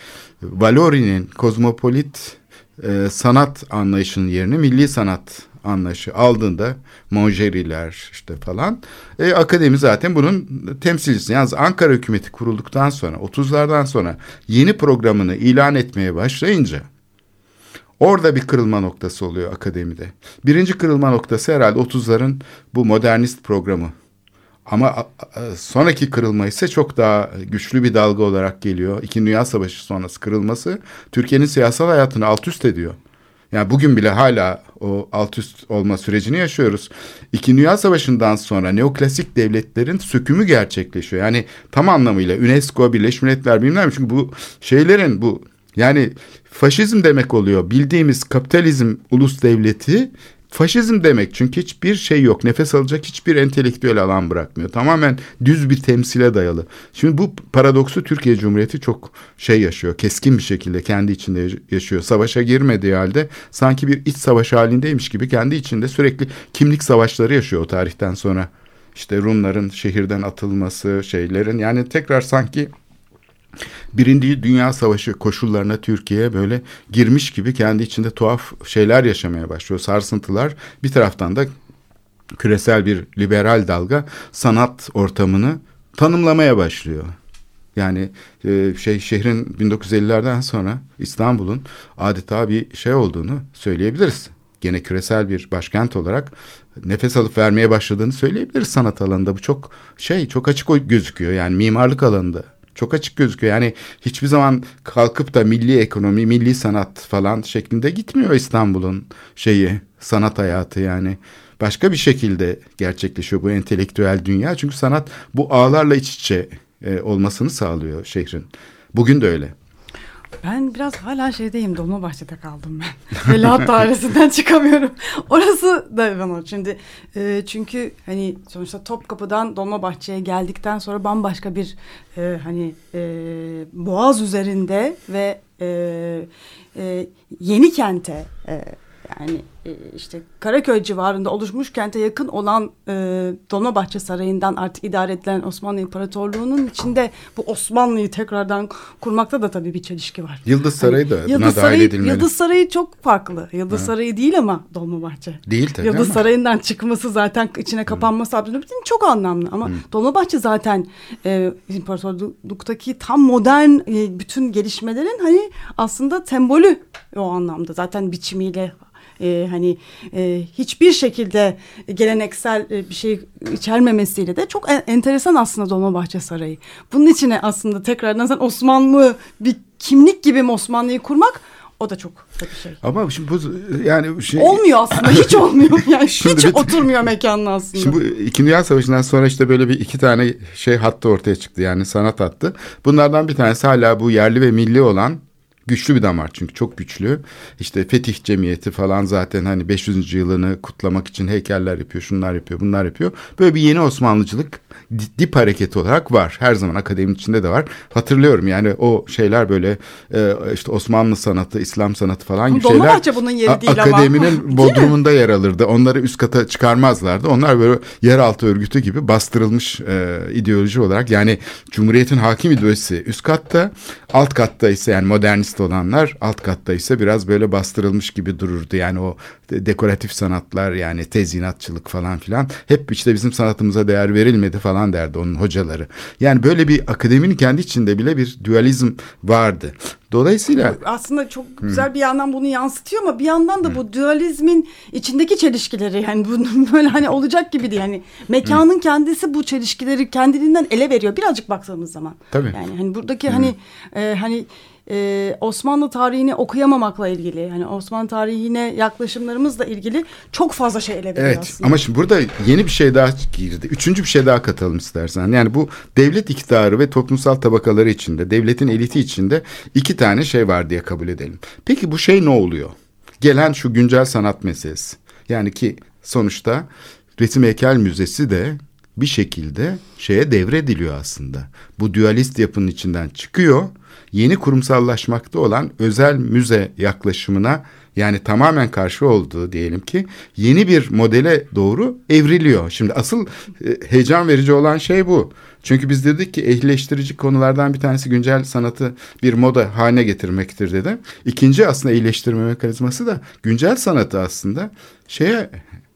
Valori'nin kozmopolit e, sanat anlayışının yerini milli sanat anlayışı aldığında Monjeriler işte falan e, akademi zaten bunun temsilcisi. Yalnız Ankara hükümeti kurulduktan sonra 30'lardan sonra yeni programını ilan etmeye başlayınca Orada bir kırılma noktası oluyor akademide. Birinci kırılma noktası herhalde 30'ların bu modernist programı. Ama sonraki kırılma ise çok daha güçlü bir dalga olarak geliyor. İkinci Dünya Savaşı sonrası kırılması Türkiye'nin siyasal hayatını alt üst ediyor. Yani bugün bile hala o alt üst olma sürecini yaşıyoruz. İkinci Dünya Savaşı'ndan sonra neoklasik devletlerin sökümü gerçekleşiyor. Yani tam anlamıyla UNESCO, Birleşmiş Milletler bilmem çünkü bu şeylerin bu yani faşizm demek oluyor. Bildiğimiz kapitalizm ulus devleti faşizm demek. Çünkü hiçbir şey yok. Nefes alacak hiçbir entelektüel alan bırakmıyor. Tamamen düz bir temsile dayalı. Şimdi bu paradoksu Türkiye Cumhuriyeti çok şey yaşıyor. Keskin bir şekilde kendi içinde yaşıyor. Savaşa girmediği halde sanki bir iç savaş halindeymiş gibi kendi içinde sürekli kimlik savaşları yaşıyor o tarihten sonra. İşte Rumların şehirden atılması şeylerin yani tekrar sanki Birinci Dünya Savaşı koşullarına Türkiye böyle girmiş gibi kendi içinde tuhaf şeyler yaşamaya başlıyor. Sarsıntılar bir taraftan da küresel bir liberal dalga sanat ortamını tanımlamaya başlıyor. Yani e, şey şehrin 1950'lerden sonra İstanbul'un adeta bir şey olduğunu söyleyebiliriz. Gene küresel bir başkent olarak nefes alıp vermeye başladığını söyleyebiliriz sanat alanında. Bu çok şey çok açık gözüküyor yani mimarlık alanında Çok açık gözüküyor. Yani hiçbir zaman kalkıp da milli ekonomi, milli sanat falan şeklinde gitmiyor İstanbul'un şeyi, sanat hayatı yani. Başka bir şekilde gerçekleşiyor bu entelektüel dünya. Çünkü sanat bu ağlarla iç içe e, olmasını sağlıyor şehrin. Bugün de öyle. Ben biraz hala şeydeyim Dolmabahçe'de kaldım ben. Veliaht dairesinden çıkamıyorum. Orası da bana şimdi e, çünkü hani sonuçta Topkapı'dan Dolmabahçe'ye geldikten sonra bambaşka bir e, hani e, boğaz üzerinde ve e, e, yeni kente e, yani e, işte Karaköy civarında oluşmuş kente yakın olan e, Dolmabahçe Sarayı'ndan artık idare edilen Osmanlı İmparatorluğu'nun içinde bu Osmanlı'yı tekrardan kurmakta da tabii bir çelişki var. Yıldız Sarayı da Hani Yıldız dahil Sarayı, edilmeli. Yıldız Sarayı çok farklı. Yıldız Sarayı değil ama Dolmabahçe. Değil tabii Yıldız ama- Sarayı'ndan çıkması zaten içine kapanması Abdülhamit'in çok anlamlı ama Dolmabahçe zaten e, imparatorluktaki tam modern e, bütün gelişmelerin hani aslında sembolü o anlamda zaten biçimiyle e, hani e, hiçbir şekilde geleneksel e, bir şey içermemesiyle de çok en- enteresan aslında Dolmabahçe Sarayı. Bunun içine aslında tekrardan sen Osmanlı bir kimlik gibi mi Osmanlı'yı kurmak o da çok tabii şey. Ama şimdi bu yani şey Olmuyor aslında hiç olmuyor yani hiç bir- oturmuyor mekanla aslında. Şimdi bu İkinci Dünya Savaşı'ndan sonra işte böyle bir iki tane şey hattı ortaya çıktı yani sanat hattı. Bunlardan bir tanesi hala bu yerli ve milli olan güçlü bir damar çünkü çok güçlü. İşte Fetih Cemiyeti falan zaten hani 500. yılını kutlamak için heykeller yapıyor, şunlar yapıyor, bunlar yapıyor. Böyle bir yeni Osmanlıcılık di- dip hareketi olarak var. Her zaman akademinin içinde de var. Hatırlıyorum yani o şeyler böyle e, işte Osmanlı sanatı, İslam sanatı falan Ama gibi şeyler. Dolmabahçe bunun yeri değil ama. Akademinin mi? bodrumunda yer alırdı. Onları üst kata çıkarmazlardı. Onlar böyle yeraltı örgütü gibi bastırılmış e, ideoloji olarak yani Cumhuriyet'in hakim ideolojisi üst katta, alt katta ise yani modernist olanlar alt katta ise biraz böyle bastırılmış gibi dururdu. Yani o de- dekoratif sanatlar yani tezyinatçılık falan filan hep işte bizim sanatımıza değer verilmedi falan derdi onun hocaları. Yani böyle bir akademinin kendi içinde bile bir dualizm vardı. Dolayısıyla aslında çok güzel bir yandan bunu yansıtıyor ama bir yandan da bu dualizmin içindeki çelişkileri yani bunun böyle hani olacak gibi değil. Yani mekanın kendisi bu çelişkileri kendiliğinden ele veriyor birazcık baktığımız zaman. Tabii. Yani hani buradaki hani e, hani e, Osmanlı tarihini okuyamamakla ilgili hani Osmanlı tarihine yaklaşımlarımızla ilgili çok fazla şey ele veriyor Evet aslında. ama şimdi burada yeni bir şey daha girdi. Üçüncü bir şey daha katalım istersen. Yani bu devlet iktidarı ve toplumsal tabakaları içinde, devletin eliti içinde iki tane şey var diye kabul edelim. Peki bu şey ne oluyor? Gelen şu güncel sanat meselesi. Yani ki sonuçta Resim Heykel Müzesi de bir şekilde şeye devrediliyor aslında. Bu dualist yapının içinden çıkıyor. Yeni kurumsallaşmakta olan özel müze yaklaşımına yani tamamen karşı olduğu diyelim ki yeni bir modele doğru evriliyor. Şimdi asıl e, heyecan verici olan şey bu. Çünkü biz dedik ki ehlileştirici konulardan bir tanesi güncel sanatı bir moda haline getirmektir dedim. İkinci aslında iyileştirme mekanizması da güncel sanatı aslında şeye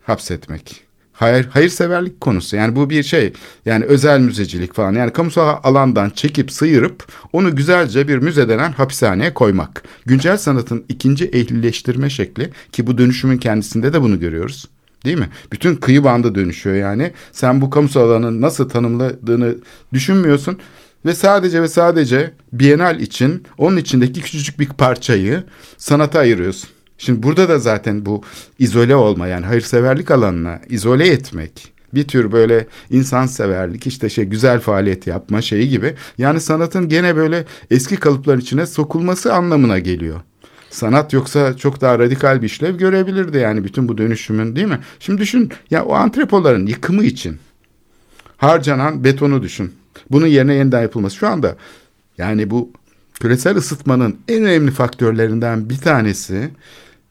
hapsetmek. Hayır, hayırseverlik konusu. Yani bu bir şey. Yani özel müzecilik falan. Yani kamusal alandan çekip sıyırıp onu güzelce bir müze denen hapishaneye koymak. Güncel sanatın ikinci ehlileştirme şekli ki bu dönüşümün kendisinde de bunu görüyoruz. Değil mi? Bütün kıyı bandı dönüşüyor yani. Sen bu kamusal alanın nasıl tanımladığını düşünmüyorsun. Ve sadece ve sadece Bienal için onun içindeki küçücük bir parçayı sanata ayırıyorsun. Şimdi burada da zaten bu izole olma yani hayırseverlik alanına izole etmek bir tür böyle insanseverlik işte şey güzel faaliyet yapma şeyi gibi yani sanatın gene böyle eski kalıpların içine sokulması anlamına geliyor. Sanat yoksa çok daha radikal bir işlev görebilirdi yani bütün bu dönüşümün değil mi? Şimdi düşün ya o antrepoların yıkımı için harcanan betonu düşün. Bunun yerine yeniden yapılması şu anda yani bu küresel ısıtmanın en önemli faktörlerinden bir tanesi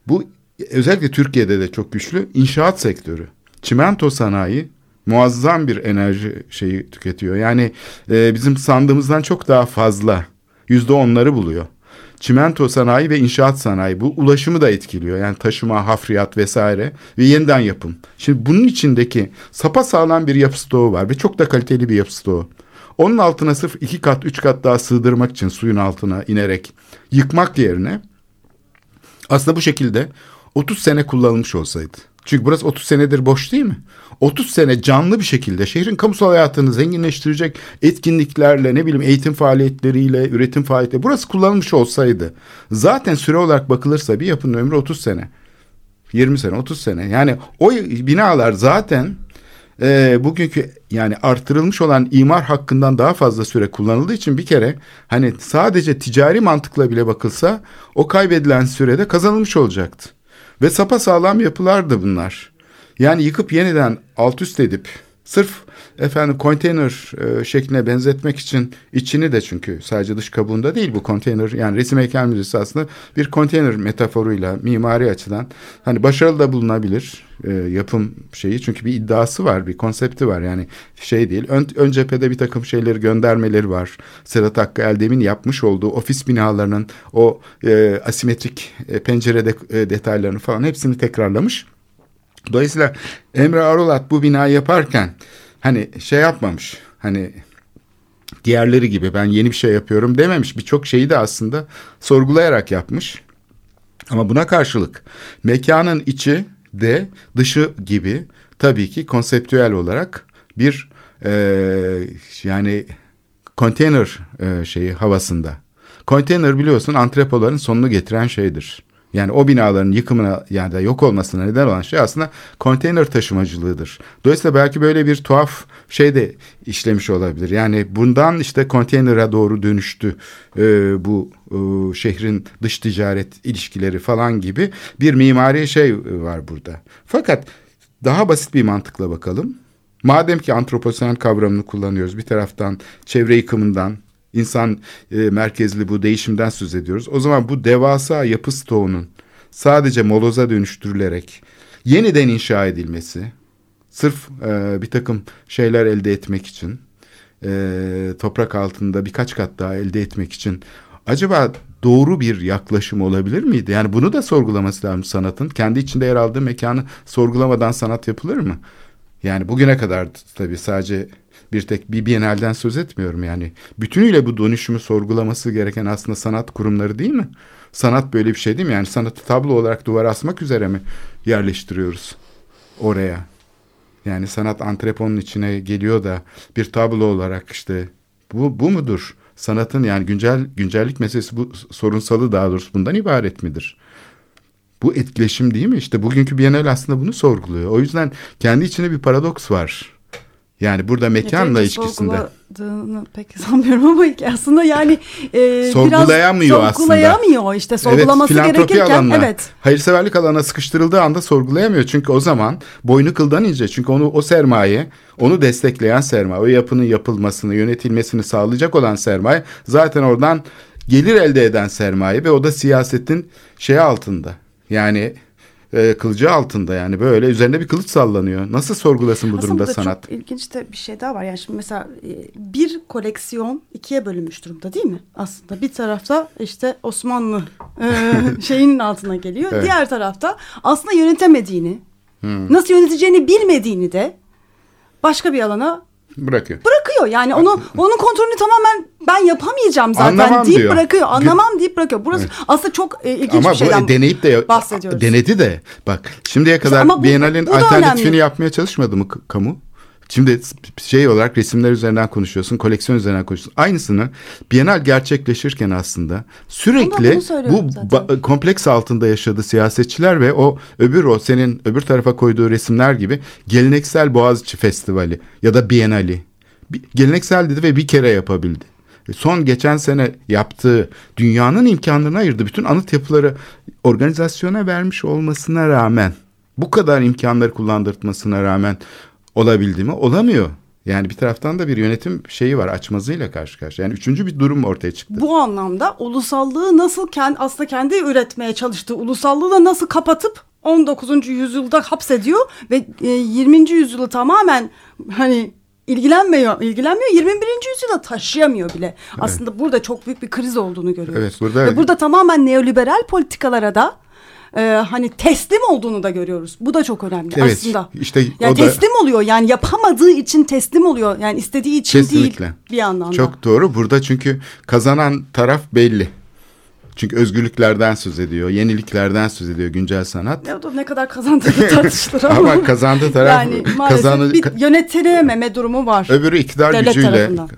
bu özellikle Türkiye'de de çok güçlü inşaat sektörü. Çimento sanayi muazzam bir enerji şeyi tüketiyor. Yani e, bizim sandığımızdan çok daha fazla yüzde onları buluyor. Çimento sanayi ve inşaat sanayi bu ulaşımı da etkiliyor. Yani taşıma, hafriyat vesaire ve yeniden yapım. Şimdi bunun içindeki sapa sağlam bir yapı stoğu var ve çok da kaliteli bir yapı stoğu. Onun altına sırf iki kat, üç kat daha sığdırmak için suyun altına inerek yıkmak yerine aslında bu şekilde 30 sene kullanılmış olsaydı Çünkü burası 30 senedir boş değil mi? 30 sene canlı bir şekilde şehrin kamusal hayatını zenginleştirecek etkinliklerle ne bileyim eğitim faaliyetleriyle üretim faaliyetleri burası kullanılmış olsaydı zaten süre olarak bakılırsa bir yapının ömrü 30 sene. 20 sene 30 sene yani o binalar zaten e, bugünkü yani artırılmış olan imar hakkından daha fazla süre kullanıldığı için bir kere hani sadece ticari mantıkla bile bakılsa o kaybedilen sürede kazanılmış olacaktı. Ve sapa sağlam yapılardı bunlar. Yani yıkıp yeniden alt üst edip sırf efendim konteyner e, şekline benzetmek için içini de çünkü sadece dış kabuğunda değil bu konteyner yani resim heykel müzesi aslında bir konteyner metaforuyla mimari açıdan hani başarılı da bulunabilir e, yapım şeyi. Çünkü bir iddiası var bir konsepti var. Yani şey değil ön, ön cephede bir takım şeyleri göndermeleri var. Sedat Hakkı Eldem'in yapmış olduğu ofis binalarının o e, asimetrik e, pencerede e, detaylarını falan hepsini tekrarlamış. Dolayısıyla Emre Arolat bu binayı yaparken hani şey yapmamış. Hani diğerleri gibi ben yeni bir şey yapıyorum dememiş. Birçok şeyi de aslında sorgulayarak yapmış. Ama buna karşılık mekanın içi de dışı gibi tabii ki konseptüel olarak bir e, yani konteyner e, şeyi havasında. Konteyner biliyorsun antrepoların sonunu getiren şeydir. Yani o binaların yıkımına yani da yok olmasına neden olan şey aslında konteyner taşımacılığıdır. Dolayısıyla belki böyle bir tuhaf şey de işlemiş olabilir. Yani bundan işte konteynere doğru dönüştü e, bu e, şehrin dış ticaret ilişkileri falan gibi bir mimari şey var burada. Fakat daha basit bir mantıkla bakalım. Madem ki antroposen kavramını kullanıyoruz bir taraftan çevre yıkımından insan e, merkezli bu değişimden söz ediyoruz. O zaman bu devasa yapı stoğunun sadece moloza dönüştürülerek yeniden inşa edilmesi, sırf e, bir takım şeyler elde etmek için, e, toprak altında birkaç kat daha elde etmek için acaba doğru bir yaklaşım olabilir miydi? Yani bunu da sorgulaması lazım sanatın. Kendi içinde yer aldığı mekanı sorgulamadan sanat yapılır mı? Yani bugüne kadar tabii sadece bir tek bir Biennale'den söz etmiyorum yani. Bütünüyle bu dönüşümü sorgulaması gereken aslında sanat kurumları değil mi? Sanat böyle bir şey değil mi? Yani sanatı tablo olarak duvara asmak üzere mi yerleştiriyoruz oraya? Yani sanat antreponun içine geliyor da bir tablo olarak işte bu, bu mudur? Sanatın yani güncel güncellik meselesi bu sorunsalı daha doğrusu bundan ibaret midir? Bu etkileşim değil mi? İşte bugünkü Biennale aslında bunu sorguluyor. O yüzden kendi içinde bir paradoks var. Yani burada mekanla ilişkisinde. Sorguladığını pek sanmıyorum ama aslında yani e, sorgulayamıyor biraz sorgulayamıyor işte sorgulaması evet, gerekirken alanına, evet. Hayırseverlik alana sıkıştırıldığı anda sorgulayamıyor. Çünkü o zaman boynu kıldan ince. Çünkü onu o sermaye, onu destekleyen sermaye, o yapının yapılmasını, yönetilmesini sağlayacak olan sermaye zaten oradan gelir elde eden sermaye ve o da siyasetin şeyi altında. Yani e, kılıcı altında yani böyle üzerinde bir kılıç sallanıyor. Nasıl sorgulasın bu Aslında durumda burada sanat? Çok ilginç de bir şey daha var. Yani şimdi mesela e, bir koleksiyon ikiye bölünmüş durumda değil mi? Aslında bir tarafta işte Osmanlı e, şeyinin altına geliyor. Evet. Diğer tarafta aslında yönetemediğini, Hmm. nasıl yöneteceğini bilmediğini de başka bir alana Bırakıyor. Bırakıyor. Yani onu onun kontrolünü tamamen ben yapamayacağım zaten Anlamam deyip diyor. bırakıyor. Anlamam deyip bırakıyor. Burası aslında çok e, ilginç Ama bir şeyden bu deneyip de bahsediyoruz. denedi de bak şimdiye kadar bu- Biennale'nin alternatifini önemli. yapmaya çalışmadı mı kamu? Şimdi şey olarak resimler üzerinden konuşuyorsun, koleksiyon üzerinden konuşuyorsun. Aynısını Biennale gerçekleşirken aslında sürekli bu ba- kompleks altında yaşadı siyasetçiler ve o öbür o senin öbür tarafa koyduğu resimler gibi geleneksel Boğaziçi Festivali ya da Biennale. Bir- Geleneksel dedi ve bir kere yapabildi. E, Son geçen sene yaptığı dünyanın imkanlarını ayırdı. Bütün anıt yapıları organizasyona vermiş olmasına rağmen bu kadar imkanları kullandırtmasına rağmen olabildi mi? Olamıyor. Yani bir taraftan da bir yönetim şeyi var açmazıyla karşı karşıya. Yani üçüncü bir durum ortaya çıktı. Bu anlamda ulusallığı nasıl kendi aslında kendi üretmeye çalıştığı ulusallığı da nasıl kapatıp 19. yüzyılda hapsediyor ve e, 20. yüzyılı tamamen hani ilgilenmiyor, ilgilenmiyor. 21. yüzyıla taşıyamıyor bile. Aslında burada çok büyük bir kriz olduğunu görüyoruz. Evet, burada- Ve burada tamamen neoliberal politikalara da e, hani teslim olduğunu da görüyoruz. Bu da çok önemli Evet, aslında. işte yani o da- teslim oluyor. Yani yapamadığı için teslim oluyor. Yani istediği için Kesinlikle. değil bir yandan da. Çok doğru. Burada çünkü kazanan taraf belli. Çünkü özgürlüklerden söz ediyor, yeniliklerden söz ediyor güncel sanat. Ya da ne kadar kazandığı tartışılır ama. Ama kazandığı taraf yani kazanı- bir yönetilememe durumu var. Öbürü iktidar Devlet gücüyle. tarafından.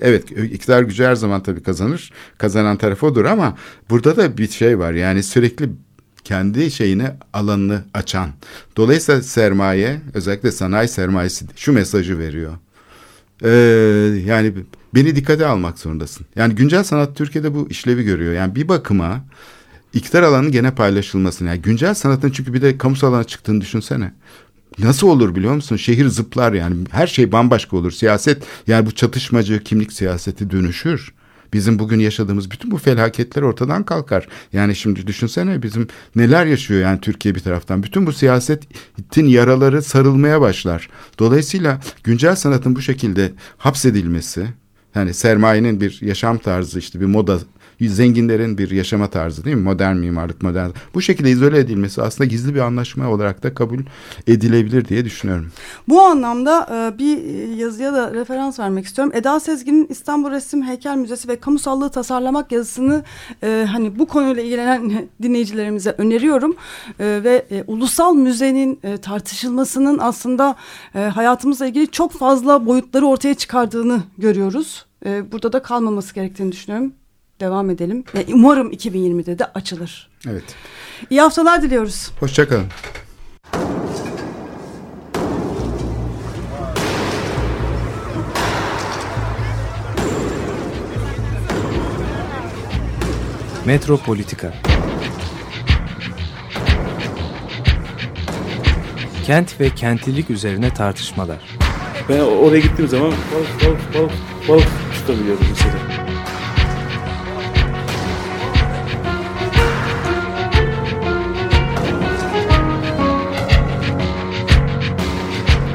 Evet iktidar gücü her zaman tabii kazanır. Kazanan taraf odur ama burada da bir şey var. Yani sürekli kendi şeyini alanını açan. Dolayısıyla sermaye özellikle sanayi sermayesi şu mesajı veriyor. Ee, yani beni dikkate almak zorundasın. Yani güncel sanat Türkiye'de bu işlevi görüyor. Yani bir bakıma iktidar alanının gene paylaşılmasını. Yani güncel sanatın çünkü bir de kamusal alana çıktığını düşünsene. Nasıl olur biliyor musun? Şehir zıplar yani. Her şey bambaşka olur. Siyaset yani bu çatışmacı kimlik siyaseti dönüşür. Bizim bugün yaşadığımız bütün bu felaketler ortadan kalkar. Yani şimdi düşünsene bizim neler yaşıyor yani Türkiye bir taraftan. Bütün bu siyasetin yaraları sarılmaya başlar. Dolayısıyla güncel sanatın bu şekilde hapsedilmesi, yani sermayenin bir yaşam tarzı işte bir moda zenginlerin bir yaşama tarzı değil mi? Modern mimarlık, modern. Bu şekilde izole edilmesi aslında gizli bir anlaşma olarak da kabul edilebilir diye düşünüyorum. Bu anlamda e, bir yazıya da referans vermek istiyorum. Eda Sezgin'in İstanbul Resim Heykel Müzesi ve Kamusallığı Tasarlamak yazısını e, hani bu konuyla ilgilenen dinleyicilerimize öneriyorum. E, ve e, ulusal müzenin e, tartışılmasının aslında e, hayatımızla ilgili çok fazla boyutları ortaya çıkardığını görüyoruz. E, burada da kalmaması gerektiğini düşünüyorum. Devam edelim. E, umarım 2020'de de açılır. Evet. İyi haftalar diliyoruz. Hoşçakalın. Metropolitika Kent ve kentlilik üzerine tartışmalar. Ben oraya gittiğim zaman balık balık balık balık tutabiliyordum mesela.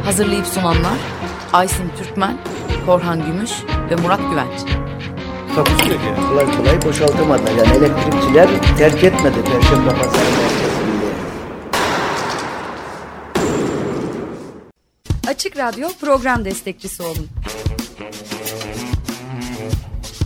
Hazırlayıp sunanlar Aysin Türkmen, Korhan Gümüş ve Murat Güvenç. Takusu yok yani. Kolay kolay boşaltamadılar. Yani elektrikçiler terk etmedi Perşembe Pazarı. Açık Radyo program destekçisi olun.